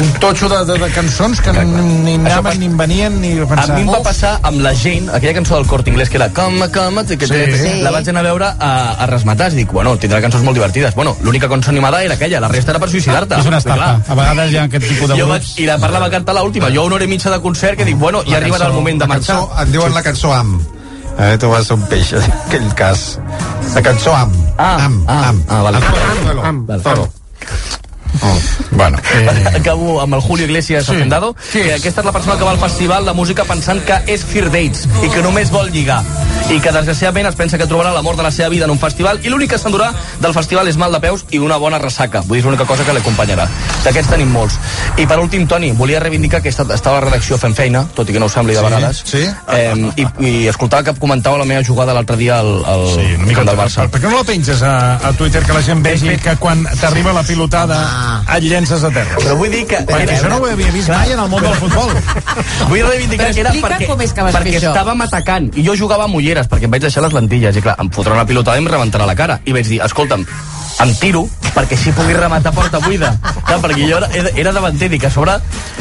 un totxo de, de, de cançons que ni anaven, ni venien, ni A pensava... mi em va passar amb la Jane, aquella cançó del Corte Inglés que era Come, come, que Sí. sí. la vaig anar a veure a, a resmatar i dic, bueno, tindrà cançons molt divertides. Bueno, l'única cançó animada era aquella, la resta era per suïcidar-te. És una estafa. A vegades hi ha aquest tipus de Jo grups. vaig, I la part la va cantar l'última. Jo a una hora i mitja de concert que dic, bueno, ja arribarà el moment de marxar. cançó, en diuen la cançó Am. Eh, tu vas a un peix, en aquell cas. La cançó Am. Am, ah, am. ah, vale. Am, am, Vale. Toro. Oh, bueno, Eh... Acabo amb el Julio Iglesias Sí. sí. Hacendado, que aquesta és la persona que va al festival de música pensant que és Fear Dates i que només vol lligar i que desgraciadament es pensa que trobarà l'amor de la seva vida en un festival i l'únic que s'endurà del festival és mal de peus i una bona ressaca. Vull dir, és l'única cosa que l'acompanyarà. D'aquests tenim molts. I per últim, Toni, volia reivindicar que he estat- estava a la redacció fent feina, tot i que no ho sembli de Sí, vegades. sí. Eh, i, I escoltava que comentava la meva jugada l'altre dia al, al Sí, una mica del per, Barça. per què no la penges a, a Twitter que la gent vegi que quan t'arriba la pilotada et llences a terra? Però vull dir que... Perquè això no ho havia vist mai en el món del futbol. Vull reivindicar que era perquè, com és que vas fer perquè això. estàvem atacant i jo jugava amb ulleres perquè em vaig deixar les lentilles i clar, em fotrà una pilotada i em rebentarà la cara i vaig dir, escolta'm, em tiro perquè així pugui rematar porta buida clar, perquè jo era, era, davanter dic, a sobre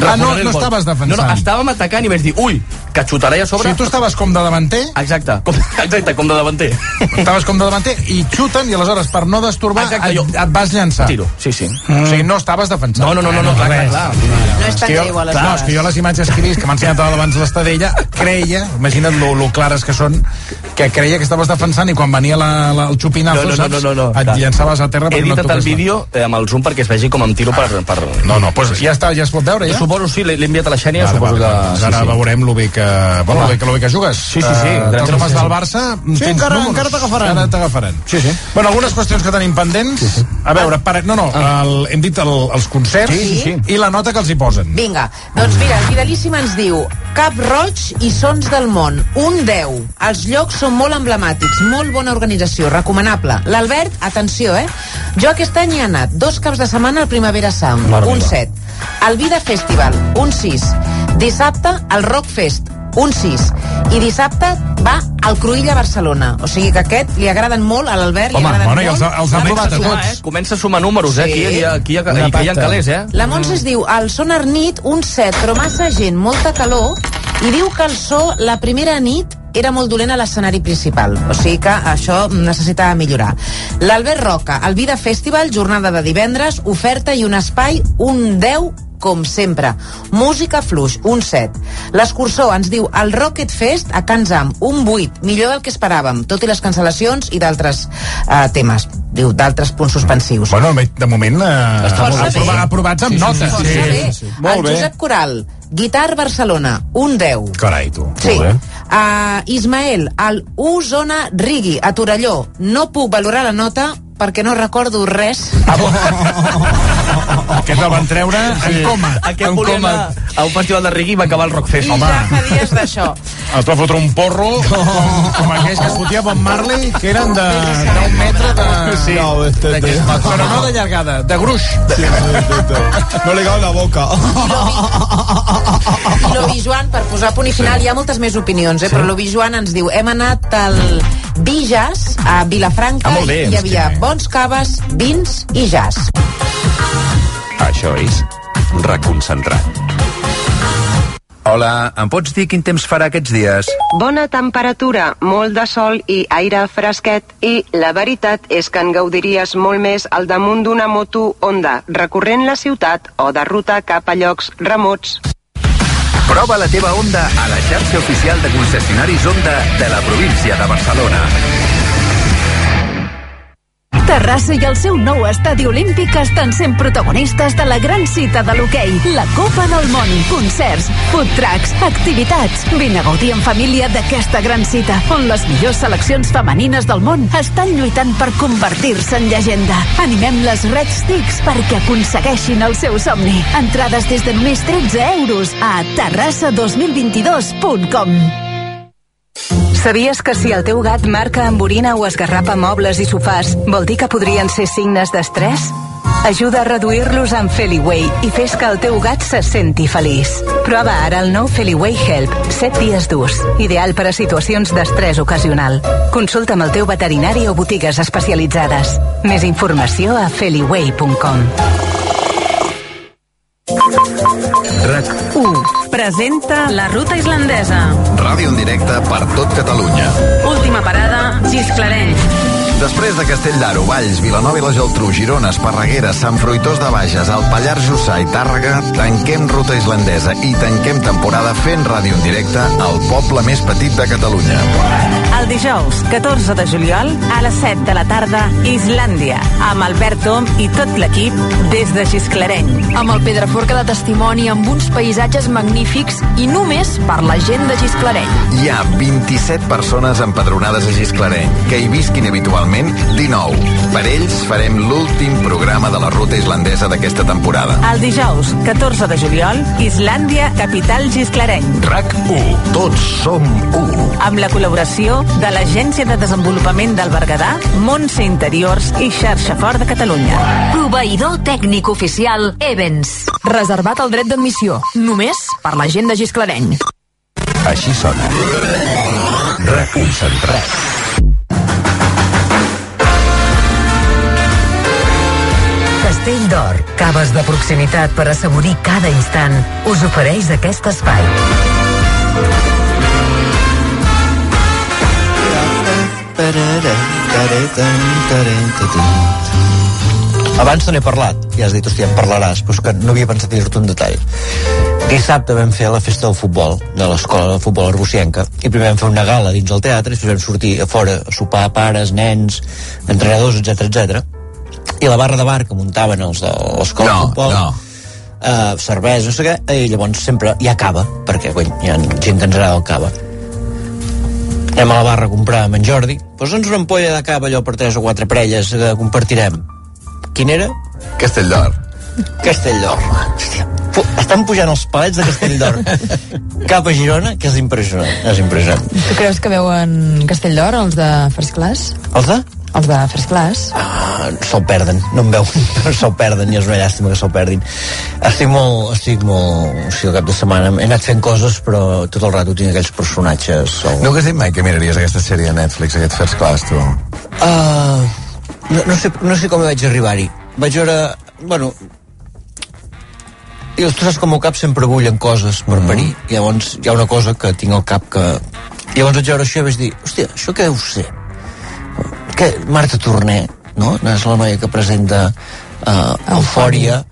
Ah, no, no estaves defensant. no, no, estàvem atacant i vaig dir, ui, que xutaré a O sobre sigui, tu estaves com de davanter, exacte, com, exacte, com de davanter estaves com de davanter i xuten i aleshores per no destorbar Exacte, et, jo- et vas llançar. tiro, sí, sí O sigui, no estaves defensant. no, no, no, no, no clar, clar, clar. No és tan greu, clar, és aleshores. que jo les imatges que he vist, que m'ha ensenyat abans l'Estadella, creia, imagina't lo, lo clares que són, que creia que estaves defensant i quan venia la, la, el xupinazo, no, no, saps? no, no, no, et llançaves a terra he perquè no editat el vídeo eh, amb el zoom perquè es vegi com em tiro per... per... No, no, doncs ja està, ja es pot veure, ja? Suposo, sí, l'he enviat a la Xènia, Vale, suposo vale, que... Doncs sí, ara sí. veurem lo bé que, bueno, lo bé que, lo bé que jugues. Sí, sí, sí. Uh, homes sí, sí. del Barça Sí, tens encara- números. encara t'agafaran. Encara t'agafaran. Sí, sí. Bueno, algunes qüestions que tenim pendents. Sí, sí. A veure, per, no, no, el, hem dit el, els concerts Sí, sí, sí. i la nota que els hi posen. Vinga, doncs mira, el Fidelíssim ens diu Cap Roig i Sons del Món, un 10. Els llocs són molt emblemàtics, molt bona organització, recomanable. L'Albert, atenció, eh? Jo aquest any hi he anat dos caps de setmana al Primavera Sound, Mare un meva. 7. El Vida Festival, un 6. Dissabte, el Rock Fest, un 6. I dissabte va al Cruïlla Barcelona. O sigui que aquest li agraden molt, a l'Albert li Home, agraden bueno, i molt. els ha- els ha provat a tots. eh? Comença a sumar números, eh? Sí. Aquí, aquí, aquí, aquí, aquí hi ha calés, eh? La Montse es diu, el son Arnit, un 7, però massa gent, molta calor, i diu que el so, la primera nit, era molt dolent a l'escenari principal. O sigui que això necessitava millorar. L'Albert Roca, el Vida Festival, jornada de divendres, oferta i un espai, un 10 com sempre. Música fluix, un 7. L'escursor ens diu el Rocket Fest a Can Zam, un 8, millor del que esperàvem, tot i les cancel·lacions i d'altres eh, temes, diu, d'altres punts suspensius. Bueno, de moment eh, Està molt aprovats amb Sí, sí, notes. Força bé. Molt el bé. Josep Coral, Guitar Barcelona, un 10. Carai, tu. Sí. Molt bé. Uh, Ismael, el U Zona Rigui, a Torelló. No puc valorar la nota perquè no recordo res. Aquest el van treure en coma. Aquest en coma. anar a un festival de reggae i va acabar el Rockfest. I ja fa dies d'això. es va fotre un porro com, com aquells que es fotia Bob Marley, que eren de, d'un metre de... Sí. No, este, este. Però no de llargada, de gruix. Sí, sí, sí, sí. No li cau la boca. I l'Obi Joan, per posar punt i final, hi ha moltes més opinions, eh? però l'Obi Joan ens diu hem anat al Bijas, a Vilafranca, Ah, bé. i hi havia bons caves, vins i jazz. Això és Reconcentrat. Hola, em pots dir quin temps farà aquests dies? Bona temperatura, molt de sol i aire fresquet i la veritat és que en gaudiries molt més al damunt d'una moto Honda, recorrent la ciutat o de ruta cap a llocs remots. Prova la teva Honda a la xarxa oficial de concessionaris Honda de la província de Barcelona. Terrassa i el seu nou estadi olímpic estan sent protagonistes de la gran cita de l'hoquei, la Copa del Món. Concerts, food trucks, activitats. Vine a gaudir en família d'aquesta gran cita, on les millors seleccions femenines del món estan lluitant per convertir-se en llegenda. Animem les Red Sticks perquè aconsegueixin el seu somni. Entrades des de només 13 euros a terrassa2022.com. Sabies que si el teu gat marca amb orina o esgarrapa mobles i sofàs, vol dir que podrien ser signes d'estrès? Ajuda a reduir-los amb Feliway i fes que el teu gat se senti feliç. Prova ara el nou Feliway Help, 7 dies d'ús, ideal per a situacions d'estrès ocasional. Consulta amb el teu veterinari o botigues especialitzades. Més informació a feliway.com. Presenta la ruta islandesa. Ràdio en directe per tot Catalunya. Última parada, Gisclareny. Després de Castell d'Aro, Valls, Vilanova i la Geltrú, Girona, Esparreguera, Sant Fruitós de Bages, el Pallars Jussà i Tàrrega, tanquem ruta islandesa i tanquem temporada fent ràdio en directe al poble més petit de Catalunya. El dijous, 14 de juliol, a les 7 de la tarda, Islàndia, amb Albert Tom i tot l'equip des de Gisclareny. Amb el Pedraforca de testimoni amb uns paisatges magnífics i només per la gent de Gisclareny. Hi ha 27 persones empadronades a Gisclareny, que hi visquin habitualment 19. Per ells farem l'últim programa de la ruta islandesa d'aquesta temporada. El dijous, 14 de juliol, Islàndia, capital Gisclareny. RAC 1. Tots som 1. Amb la col·laboració de l'Agència de Desenvolupament del Berguedà, Montse Interiors i Xarxa Fort de Catalunya. Proveïdor tècnic oficial Evans. Reservat el dret d'admissió, només per la gent de Gisclareny. Així sona. Reconcentrat. Castell d'Or, caves de proximitat per assaborir cada instant, us ofereix aquest espai. Abans te n'he parlat, ja has dit, hòstia, en parlaràs, però que no havia pensat dir-te un detall. Dissabte vam fer la festa del futbol, de l'escola de futbol arbocienca, i primer vam fer una gala dins el teatre, i després vam sortir a fora a sopar pares, nens, entrenadors, etc etc. I la barra de bar que muntaven els de l'escola No, de futbol, no. eh, cervesa, no sé què, i llavors sempre hi ha cava, perquè coi, hi ha gent que ens agrada el cava. Anem a la barra a comprar amb en Jordi, posa'ns una ampolla de cava allò per tres o quatre parelles que compartirem. Quin era? Castell d'Or. Castell d'Or. Estan pujant els palets de Castell d'Or cap a Girona, que és impressionant. És impressionant. Tu creus que veuen Castell d'Or, els de First Class? Els de? Els de First Class? Ah, se'l perden, no em veuen, se'l perden i és una llàstima que se'l perdin. Estic molt, estic molt... O sigui, el cap de setmana he anat fent coses, però tot el rato tinc aquells personatges... O... No hagués dit mai que miraries aquesta sèrie de Netflix, aquest First Class, tu? Uh, no, no, sé, no sé com vaig arribar-hi. Vaig veure... Bueno, i tu saps com el cap sempre bullen coses per mm. parir. Llavors hi ha una cosa que tinc al cap que... I llavors vaig veure això i vaig dir, hòstia, això què deu ser? Que Marta Torner, no? És la noia que presenta uh, Eufòria.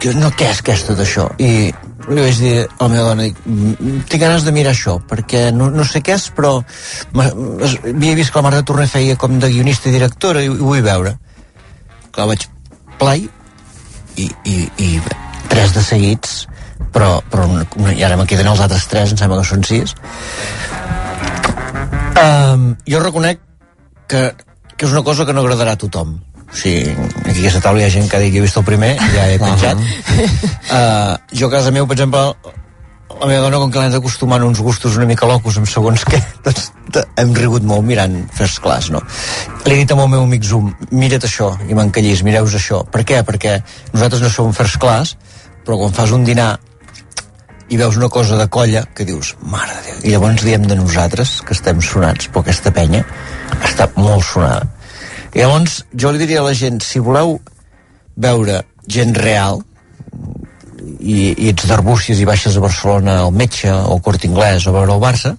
Que, no, què és aquesta d'això? I li vaig dir a la meva dona, dic, "Mm, tinc ganes de mirar això, perquè no, no sé què és, però havia vist que la Marta Torner feia com de guionista i directora i, ho vull veure. Clar, vaig play i, i, i tres de seguits però, però una, una, i ara me queden els altres tres, em sembla que són sis um, jo reconec que, que és una cosa que no agradarà a tothom o sigui, aquí a aquesta taula hi ha gent que ha dit que he vist el primer ja he penjat uh, jo a casa meu, per exemple la meva dona, com que l'hem d'acostumar a uns gustos una mica locos amb segons què, doncs hem rigut molt mirant First Class, no? Li he dit al meu amic Zoom, mira't això, i m'encallís, mireu això. Per què? Perquè nosaltres no som First Class, però quan fas un dinar i veus una cosa de colla que dius, mare de Déu, i llavors diem de nosaltres que estem sonats, però aquesta penya està molt sonada. I llavors jo li diria a la gent, si voleu veure gent real, i, i ets d'Arbúcies i baixes a Barcelona al metge o al Cort Inglès o a veure el Barça,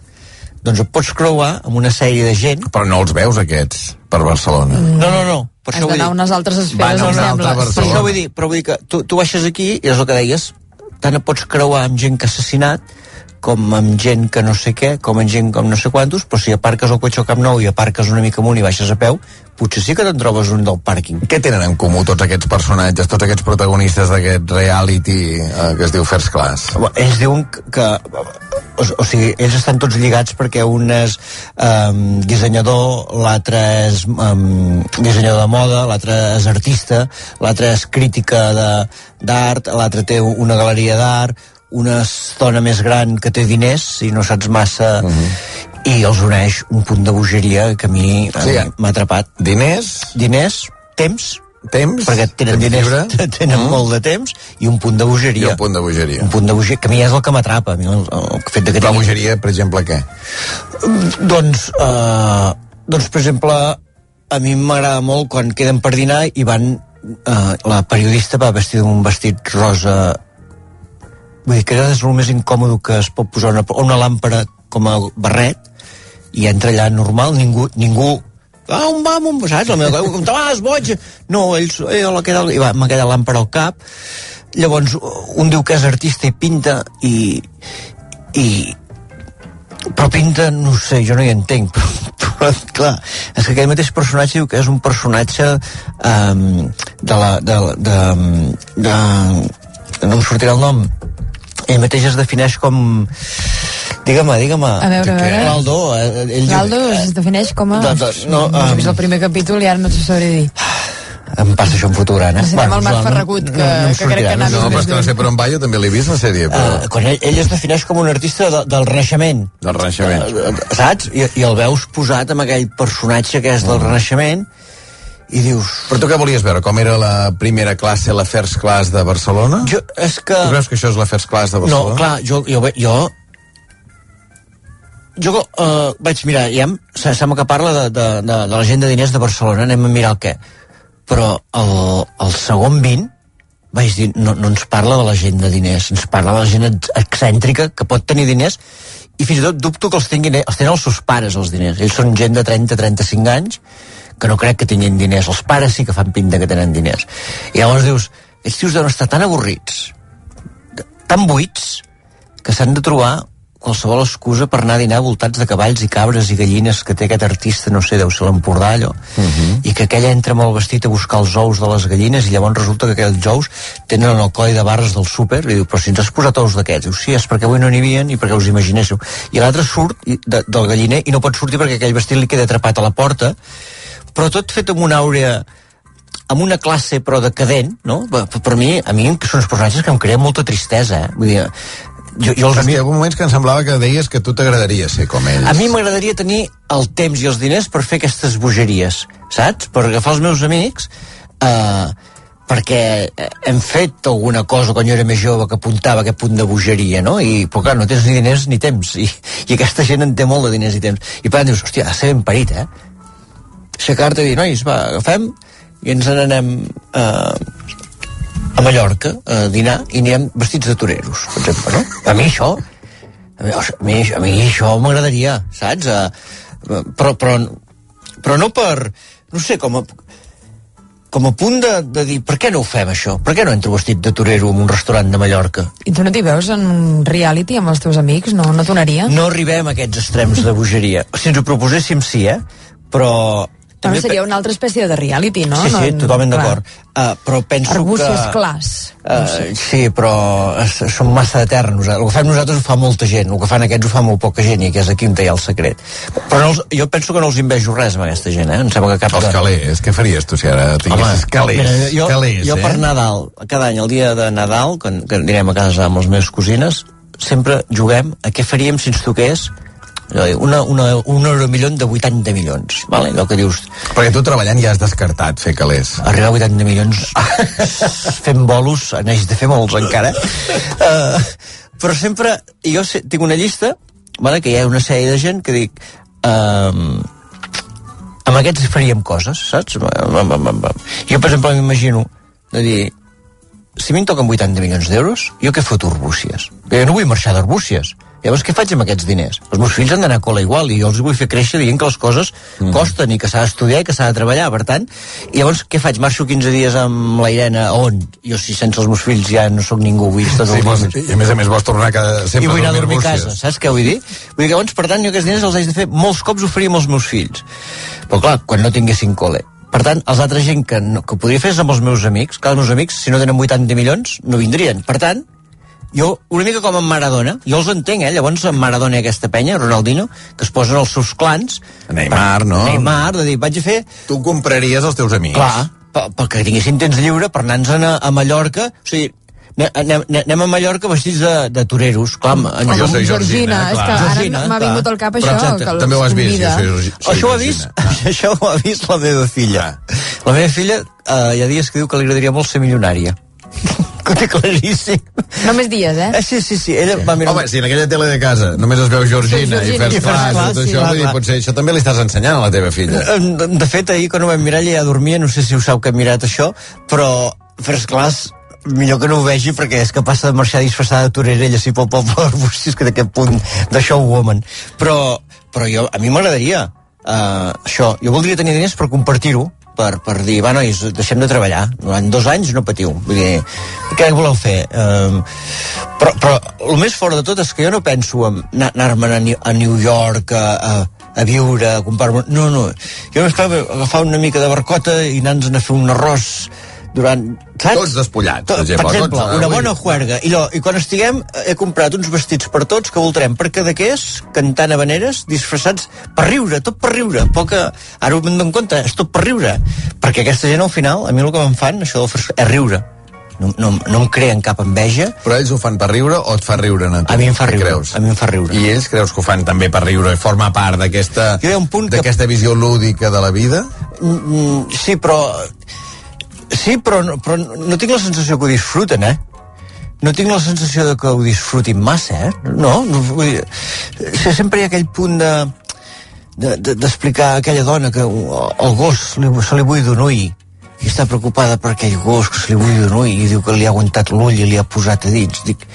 doncs et pots creuar amb una sèrie de gent... Però no els veus, aquests, per Barcelona. No, no, no. Per Has això d'anar a unes altres esferes, Van a em una sembla. altra Per això vull dir, però vull dir que tu, tu baixes aquí i és el que deies, tant et pots creuar amb gent que ha assassinat com amb gent que no sé què, com amb gent com no sé quantos, però si aparques el cotxe al Camp Nou i aparques una mica amunt i baixes a peu, potser sí que te'n trobes un del pàrquing. Què tenen en comú tots aquests personatges, tots aquests protagonistes d'aquest reality eh, que es diu First Class? Ells diuen que, o, o sigui, ells estan tots lligats perquè un és um, dissenyador, l'altre és um, dissenyador de moda, l'altre és artista, l'altre és crítica de- d'art, l'altre té una galeria d'art, una dona més gran que té diners i no saps massa uh -huh. i els uneix un punt de bogeria que a mi Sí, m'ha atrapat. Diners? Diners, temps, temps, perquè tenen temps diners, lliure. tenen Mm. molt de temps i un punt de bogeria. I un punt de bogeria. Un punt de bogeria, que a mi és el que m'atrapa, el, el fet de que La bogeria, per exemple, què? Doncs, eh, doncs, per exemple, a mi m'agrada molt quan queden per dinar i van... Eh, la periodista va vestir d'un vestit rosa vull dir que és el més incòmode que es pot posar una, una làmpara com a barret i entra allà normal, ningú, ningú ah, on va, on saps? La meva com te vas, boig? No, ells, eh, hola, què tal? I va, amb aquella làmpara al cap. Llavors, un diu que és artista i pinta i, i però pinta, no sé, jo no hi entenc, però, però clar, és que aquell mateix personatge diu que és un personatge um, de la... De, de, de, de, no em sortirà el nom, ell mateix es defineix com... Digue-me, digue-me. A veure, a veure. L'Aldo, eh, ell diu- L'Aldo es defineix com a... De- de- no, no, he um, vist el primer capítol i ara no t'ho sabré dir. Em passa això en fotograna. Necessitem el Marc Ferragut, que, que crec que anava No, però és que no sé per on va, jo també l'he vist, la sèrie, però... Uh, quan ell, ell es defineix com un artista de, del Renaixement. Del Renaixement. Uh, saps? I, I el veus posat amb aquell personatge que és del Renaixement i dius... Però tu què volies veure? Com era la primera classe, la First Class de Barcelona? Jo, és que... Tu creus que això és la First Class de No, Barcelona? clar, jo, jo, jo jo uh, vaig mirar, ja em- se- sembla que parla de, de, de, de la gent de diners de Barcelona, anem a mirar el què. Però el, el segon 20 vaig dir, no, no ens parla de la gent de diners, ens parla de la gent ex- excèntrica que pot tenir diners i fins i tot dubto que els tinguin, els tenen els seus pares els diners. Ells són gent de 30-35 anys que no crec que tinguin diners. Els pares sí que fan pinta que tenen diners. I llavors dius, els tios deuen estar tan avorrits, tan buits, que s'han de trobar qualsevol excusa per anar a dinar voltats de cavalls i cabres i gallines que té aquest artista, no sé, deu ser l'Empordà allò, i que aquell entra molt vestit a buscar els ous de les gallines i llavors resulta que aquells ous tenen el coll de barres del súper. I diu, però si ens has posat ous d'aquests. Diu, sí, és perquè avui no n'hi havia i perquè us imaginéssiu. I l'altre surt de, del galliner i no pot sortir perquè aquell vestit li queda atrapat a la porta però tot fet amb una àurea amb una classe però decadent, no? Per, per mi, a mi són els personatges que em creen molta tristesa, eh? Vull dir, jo, jo els És que hi ha moments que em semblava que deies que a tu t'agradaria ser com ells. a mi m'agradaria tenir el temps i els diners per fer aquestes bogeries, saps? Per agafar els meus amics, eh, perquè hem fet alguna cosa quan jo era més jove que apuntava a aquest punt de bogeria, no? I, però clar, no tens ni diners ni temps, i, i aquesta gent en té molt de diners i temps. I per tant dius, hòstia, ha de ser ben parit, eh? Aixecar-te i dir, nois, va, agafem i ens n'anem eh, a Mallorca a dinar i anirem vestits de toreros, per exemple, no? A mi això, a mi, a mi, a mi això m'agradaria, saps? Uh, però, però, però no per, no sé, com a, com a punt de, de dir, per què no ho fem això? Per què no entro vestit de torero en un restaurant de Mallorca? I tu no t'hi veus en un reality amb els teus amics? No, no t'onaria? No arribem a aquests extrems de bogeria. Si ens ho proposéssim, sí, eh? Però... També seria una altra espècie de reality, no? Sí, sí, no, totalment d'acord. Uh, però penso Arbúcies que... clars. Uh, sí, però es, són massa eterns. El que fem nosaltres ho fa molta gent, el que fan aquests ho fa molt poca gent, i que és aquí on hi ha el secret. Però no els, jo penso que no els invejo res amb aquesta gent, eh? Em sembla que cap... Els calés, què faries tu si ara tinguessis calés? mira, jo, calés, jo eh? per Nadal, cada any, el dia de Nadal, quan, que anirem a casa amb les meves cosines, sempre juguem a què faríem si ens toqués una, una, un euro milió de 80 milions, vale? allò que dius... Perquè tu treballant ja has descartat fer calés. Arribar a 80 milions fent bolos, n'haig de fer molts encara. Uh, però sempre, jo sé, tinc una llista, vale? que hi ha una sèrie de gent que dic... Uh, amb aquests faríem coses, saps? Jo, per exemple, m'imagino de dir, si a mi em toquen 80 milions d'euros, jo què foto Arbúcies? Jo no vull marxar d'Arbúcies. Llavors, què faig amb aquests diners? Els meus fills han d'anar a cola igual i jo els vull fer créixer dient que les coses mm. costen i que s'ha d'estudiar i que s'ha de treballar, per tant. I llavors, què faig? Marxo 15 dies amb la Irene on? Jo, si sense els meus fills ja no sóc ningú, vull estar sí, vols, I a més a més vols tornar cada, sempre I vull anar a dormir a casa, saps què vull dir? Vull dir que llavors, per tant, jo aquests diners els haig de fer molts cops oferir als meus fills. Però clar, quan no tinguessin col·le. Per tant, els altres gent que, no, que podria fer és amb els meus amics. Clar, els meus amics, si no tenen 80 milions, no vindrien. Per tant, jo, una mica com en Maradona, jo els entenc, eh? Llavors en Maradona i aquesta penya, Ronaldinho, que es posen els seus clans... Neymar, no? Neymar, de dir, vaig a fer... Tu compraries els teus amics. Clar, per, perquè tinguessin temps lliure per anar-nos a, a Mallorca, o sigui, anem, anem a Mallorca vestits de, de toreros, clar, en jo soy Georgina, és que ara m'ha vingut al cap això, que els També ho has vist, jo soy, soy això ho ha vist, això ho ha vist la meva filla. La meva filla eh, hi ha dies que diu que li agradaria molt ser milionària. que té claríssim. Només dies, eh? eh sí, sí, sí. Ella va mirar... Home, si en aquella tele de casa només es veu Georgina, Sí, i Georgina. First I First Class, i Class, tot sí, això, clar, vull dir, clar. potser això també li estàs ensenyant a la teva filla. De, de fet, ahir quan ho vam mirar ella ja dormia, no sé si ho sap que hem mirat això, però First Class millor que no ho vegi perquè és capaç de marxar disfressada de torera ella sí pel poble d'Arbúcies que d'aquest punt de showwoman però, però jo, a mi m'agradaria uh, això, jo voldria tenir diners per compartir-ho per, per dir, va nois, deixem de treballar. Durant dos anys no patiu. Vull dir, què voleu fer? Um, però, però el més fort de tot és que jo no penso en anar- anar-me'n a, a New York a, a, a viure, a comprar-me... No, no, jo m'estava agafar una mica de barcota i anar-nos a fer un arròs durant... Saps? Tots despullats, per per exemple, exemple, tots, eh, una bona juerga. I, allò, I quan estiguem, he comprat uns vestits per tots que voltarem per cadaqués, cantant habaneres, disfressats per riure, tot per riure. Poca... Ara ho m'en dono compte, és tot per riure. Perquè aquesta gent, al final, a mi el que me'n fan, això és riure. No, no, no em creen cap enveja. Però ells ho fan per riure o et fa riure a tu? A mi em fa riure, Creus? a mi em fa riure. I ells creus que ho fan també per riure i forma part d'aquesta d'aquesta visió lúdica de la vida? Mm, sí, però... Sí, però, no- però no tinc la sensació que ho disfruten, eh? No tinc la sensació de que ho disfrutin massa, eh? No, no vull dir... Sempre hi ha aquell punt de de- de- d'explicar a aquella dona que el gos li, se li bull d'un ull i està preocupada per aquell gos que se li bull d'un ull i diu que li ha aguantat l'ull i li ha posat a dins. Dic,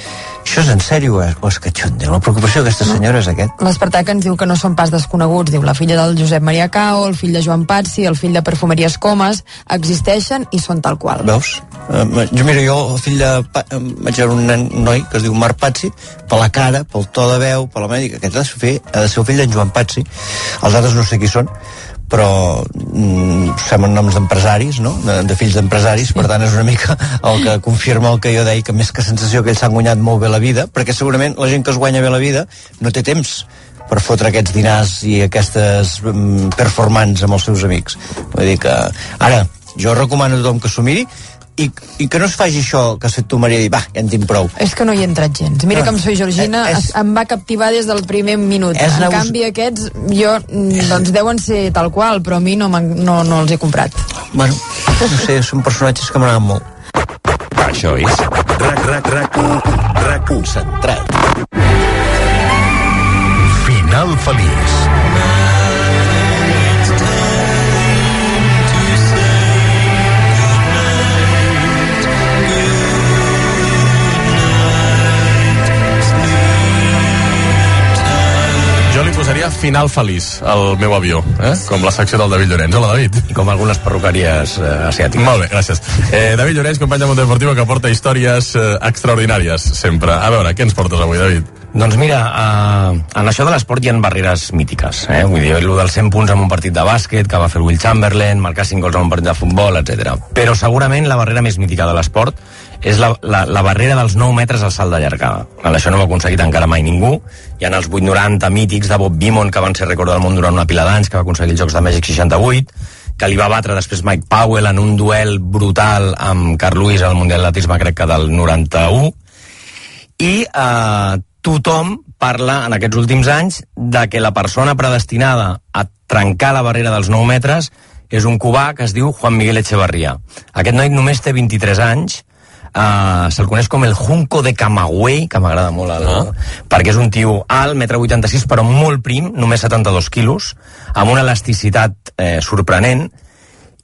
això és en sèrio eh? o és catxonde? La preocupació d'aquesta senyora és aquest. L'Espartac ens diu que no són pas desconeguts. Diu la filla del Josep Maria Cao, el fill de Joan Patsi, el fill de Perfumeries Comas, existeixen i són tal qual. Veus? Jo, mira, jo, el fill de... Vaig veure un nen, noi que es diu Marc Pazzi, per la cara, pel to de veu, per la mèdica, aquest ha de ser, ha de ser el fill d'en Joan Pazzi. Els altres no sé qui són, però mm, semblen noms d'empresaris, no? De, de fills d'empresaris, per tant és una mica el que confirma el que jo deia, que més que sensació que ells s'han guanyat molt bé la vida, perquè segurament la gent que es guanya bé la vida no té temps per fotre aquests dinars i aquestes mm, performants amb els seus amics. Vull dir que, ara, jo recomano a tothom que s'ho miri i, i que no es faci això que has fet tu, Maria, i va, ja en tinc prou. És que no hi he entrat gens. Mira No. amb Soy Georgina És- es, em va captivar des del primer minut. És En neus- canvi, aquests, jo, mm, doncs deuen ser tal qual, però a mi no, no, no els he comprat. Bueno, no sé, són personatges que m'agraden molt. Això és RAC, RAC, RAC, RAC concentrat. Final feliç. Posaria final feliç al meu avió, eh? com la secció del David Llorenç. Hola, David. I com algunes perruqueries eh, asiàtiques. Molt bé, gràcies. Eh, David Llorenç, company de Mundo Deportivo, que porta històries eh, extraordinàries, sempre. A veure, què ens portes avui, David? Doncs mira, uh, en això de l'esport hi ha barreres mítiques. Eh? Vull dir, el dels 100 punts en un partit de bàsquet, que va fer Will Chamberlain, marcar 5 gols en un partit de futbol, etc. Però segurament la barrera més mítica de l'esport és la, la, la barrera dels 9 metres al salt de llargada. Això no ho ha aconseguit encara mai ningú. Hi ha els 8,90 mítics de Bob Beamon, que van ser rècord del món durant una pila d'anys, que va aconseguir els Jocs de Mèxic 68, que li va batre després Mike Powell en un duel brutal amb Carl Lewis al Mundial d'Atletisme, crec que del 91, i eh, tothom parla en aquests últims anys de que la persona predestinada a trencar la barrera dels 9 metres és un cubà que es diu Juan Miguel Echevarría. Aquest noi només té 23 anys, uh, se'l coneix com el Junco de Camagüey, que m'agrada molt, el, ah. perquè és un tio alt, metre 86, però molt prim, només 72 quilos, amb una elasticitat eh, sorprenent,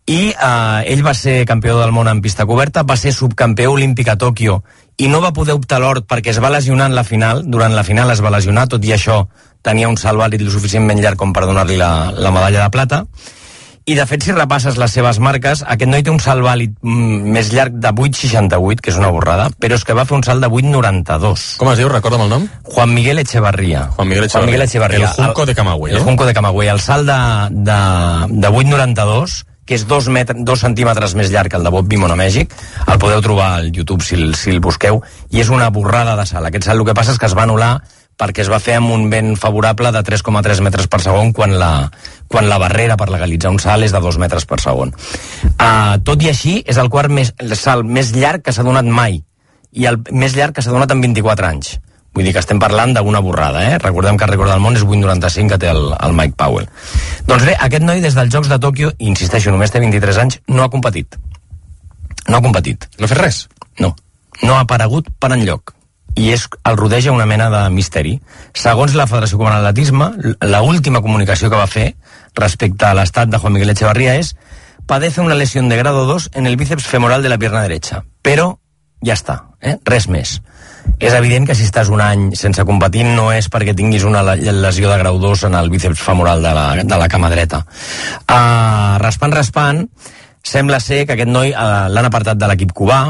i eh, ell va ser campió del món en pista coberta, va ser subcampió olímpic a Tòquio i no va poder optar l'or perquè es va lesionar en la final, durant la final es va lesionar, tot i això tenia un salt vàlid lo suficientment llarg com per donar-li la, la medalla de plata, i de fet si repasses les seves marques aquest noi té un salt vàlid mm, més llarg de 8,68 que és una borrada però és que va fer un salt de 8,92 Com es diu? Recorda'm el nom. Juan Miguel Echevarría. Juan Miguel Juan Miguel Echevarría. El Junco de Camagüey, el eh? Junco de Camagüey. El salt de, de, de 8,92 que és dos, metre, dos centímetres més llarg que el de Bob a Mèxic, el podeu trobar al YouTube si, si el busqueu, i és una borrada de salt. Aquest salt el que passa és que es va anul·lar perquè es va fer amb un vent favorable de 3,3 metres per segon quan la, quan la barrera per legalitzar un salt és de 2 metres per segon. Uh, tot i així, és el quart més, el salt més llarg que s'ha donat mai i el més llarg que s'ha donat en 24 anys. Vull dir que estem parlant d'una borrada, eh? Recordem que el record del món és 8,95 que té el, el Mike Powell. Doncs bé, aquest noi des dels Jocs de Tòquio, insisteixo, només té 23 anys, no ha competit. No ha competit. No ha fet res? No. No ha aparegut per enlloc i és, el rodeja una mena de misteri. Segons la Federació Cubana d'Atletisme, la última comunicació que va fer respecte a l'estat de Juan Miguel Echevarría és padece una lesión de grado 2 en el bíceps femoral de la pierna derecha. Però ja està, eh? res més. És evident que si estàs un any sense competir no és perquè tinguis una le- lesió de grau 2 en el bíceps femoral de la, de la cama dreta. Uh, raspant, raspant, sembla ser que aquest noi uh, l'han apartat de l'equip cubà,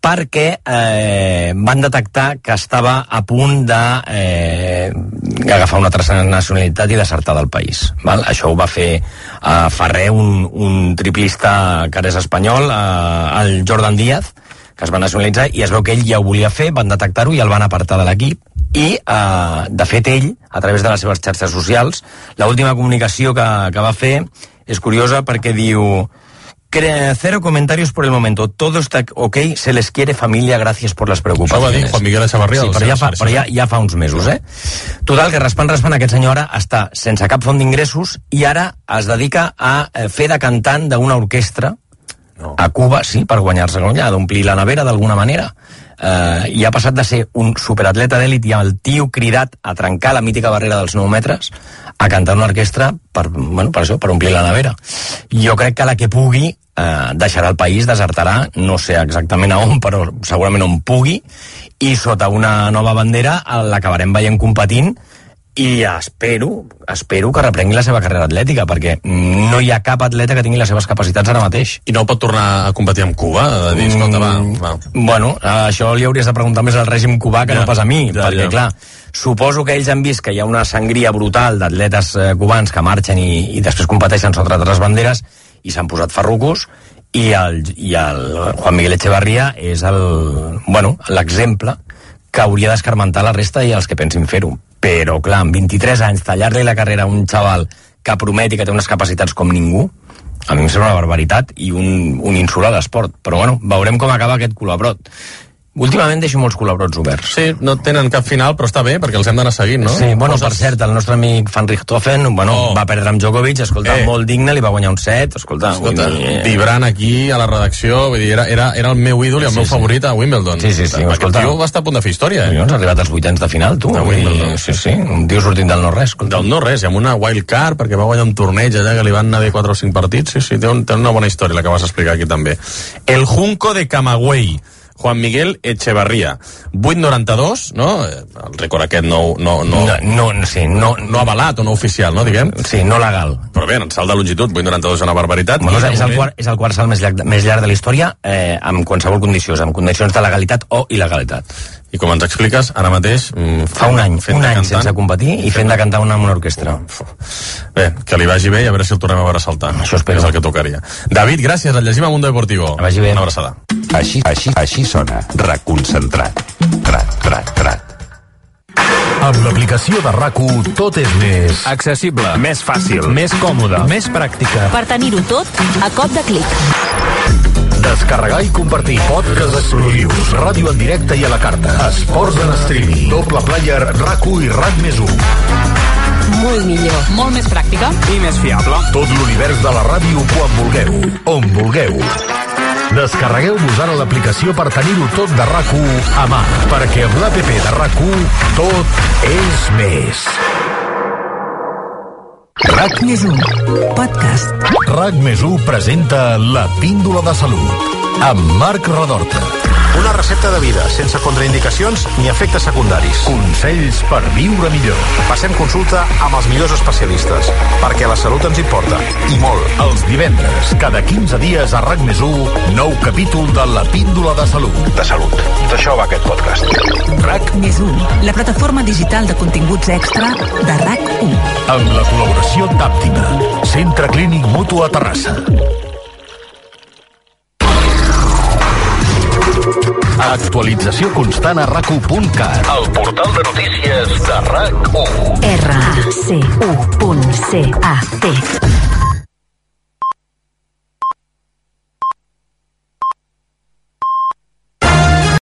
perquè eh, van detectar que estava a punt de eh, una altra nacionalitat i desertar del país. Val? Això ho va fer eh, Ferrer, un, un triplista que ara és espanyol, eh, el Jordan Díaz, que es va nacionalitzar i es veu que ell ja ho volia fer, van detectar-ho i el van apartar de l'equip i, eh, de fet, ell, a través de les seves xarxes socials, l'última comunicació que, que va fer és curiosa perquè diu Cero comentarios por el momento. Todo está ok. Se les quiere familia. Gracias por las Això ho va preocupaciones. dir Juan Miguel Echevarría. Sí, però ja fa, però ja, ja fa uns mesos, eh? Total, que raspant, raspant, aquest senyor ara està sense cap font d'ingressos i ara es dedica a eh, fer de cantant d'una orquestra a Cuba, sí, per guanyar-se allà, d'omplir la nevera d'alguna manera. Eh, I ha passat de ser un superatleta d'èlit i el tio cridat a trencar la mítica barrera dels 9 metres a cantar una orquestra per, bueno, per això, per omplir la nevera. Jo crec que la que pugui eh, deixarà el país, desertarà, no sé exactament a on, però segurament on pugui, i sota una nova bandera l'acabarem veient competint i espero, espero que reprengui la seva carrera atlètica, perquè no hi ha cap atleta que tingui les seves capacitats ara mateix. I no pot tornar a competir amb Cuba? De dir, escolta, va, va. Bueno, això li hauries de preguntar més al règim cubà que Ja, no pas a mi, ja, perquè, ja. clar, suposo que ells han vist que hi ha una sangria brutal d'atletes eh, cubans que marxen i, i després competeixen sota altres banderes i s'han posat farrucos i el, i el Juan Miguel Echevarría és el, bueno, l'exemple que hauria d'escarmentar la resta i els que pensin fer-ho. Però, clar, amb 23 anys, tallar-li la carrera a un xaval que promet i que té unes capacitats com ningú, a mi em sembla una barbaritat i un, un insult a l'esport. Però, bueno, veurem com acaba aquest colabrot. Últimament deixo molts colabrots oberts. Sí, no tenen cap final, però està bé, perquè els hem d'anar seguint, no? Sí, bueno, per cert, el nostre amic Van Richthofen bueno, oh. va perdre amb Djokovic, escolta, Eh. molt digne, li va guanyar un set, escolta, Escolta, dir, eh, vibrant aquí a la redacció, vull dir, era, era, era el meu ídol i el Sí, meu sí. favorit a Wimbledon. Sí, sí, sí, Aquest escolta. tio va estar a punt de fer història, eh? Ha arribat als vuitens de final, tu. A Wimbledon. Sí, sí, un tio sortint del no-res. escolta. Del no res, i amb una wild card, perquè va guanyar un torneig allà que li van anar bé 4 o 5 partits. Sí, sí, té, un, té una bona història la que vas explicar aquí també. El Junco de Camagüey. Juan Miguel Echevarría. 8,92, no? Eh, El rècord aquest no, no, no, No, no, sí, no, no avalat o no oficial, no, diguem? Sí, no legal. Però bé, en salt de longitud, 8,92 és una barbaritat. Bueno, és, és, el quart, és el quart salt més llarg, més llarg de la història eh, amb qualsevol condició, amb condicions de legalitat o il·legalitat. I com ens expliques, ara mateix... Mm, Fa un any, fent un de any cantant. sense competir i fent de cantar una, amb una orquestra. Bé, que li vagi bé i a veure si el tornem a veure saltar. Això espero. És el que tocaria. David, gràcies, el llegim a Mundo Deportivo. Que vagi bé. Una abraçada. Així, així, així sona. Reconcentrat. Trat, trat, trat. Amb l'aplicació de rac tot és més... Accessible. Més fàcil. Més còmode. Més pràctica. Per tenir-ho tot a cop de clic. Descarregar i compartir podcast exclusius, ràdio en directe i a la carta, esports en streaming, doble player, RAC1 i RAC més 1. Molt millor. Molt més pràctica. I més fiable. Tot l'univers de la ràdio quan vulgueu, on vulgueu. Descarregueu-vos ara l'aplicació per tenir-ho tot de rac a mà, perquè amb l'APP de rac tot és més. RAC més 1, podcast. RAC més 1 presenta La Píndola de Salut amb Marc Radorta. Una recepta de vida, sense contraindicacions ni efectes secundaris. Consells per viure millor. Passem consulta amb els millors especialistes, perquè la salut ens importa, i molt. Els divendres, cada 15 dies a RAC més 1, nou capítol de La Píndola de Salut. De salut. D'això va aquest podcast. RAC Més 1, la plataforma digital de continguts extra de RAC1. amb la col·laboració d'Àptima, Centre Clínic Mutu a Terrassa. Actualització constant a rac1.cat. El portal de notícies de RAC1. R-A-C-U.C-A-T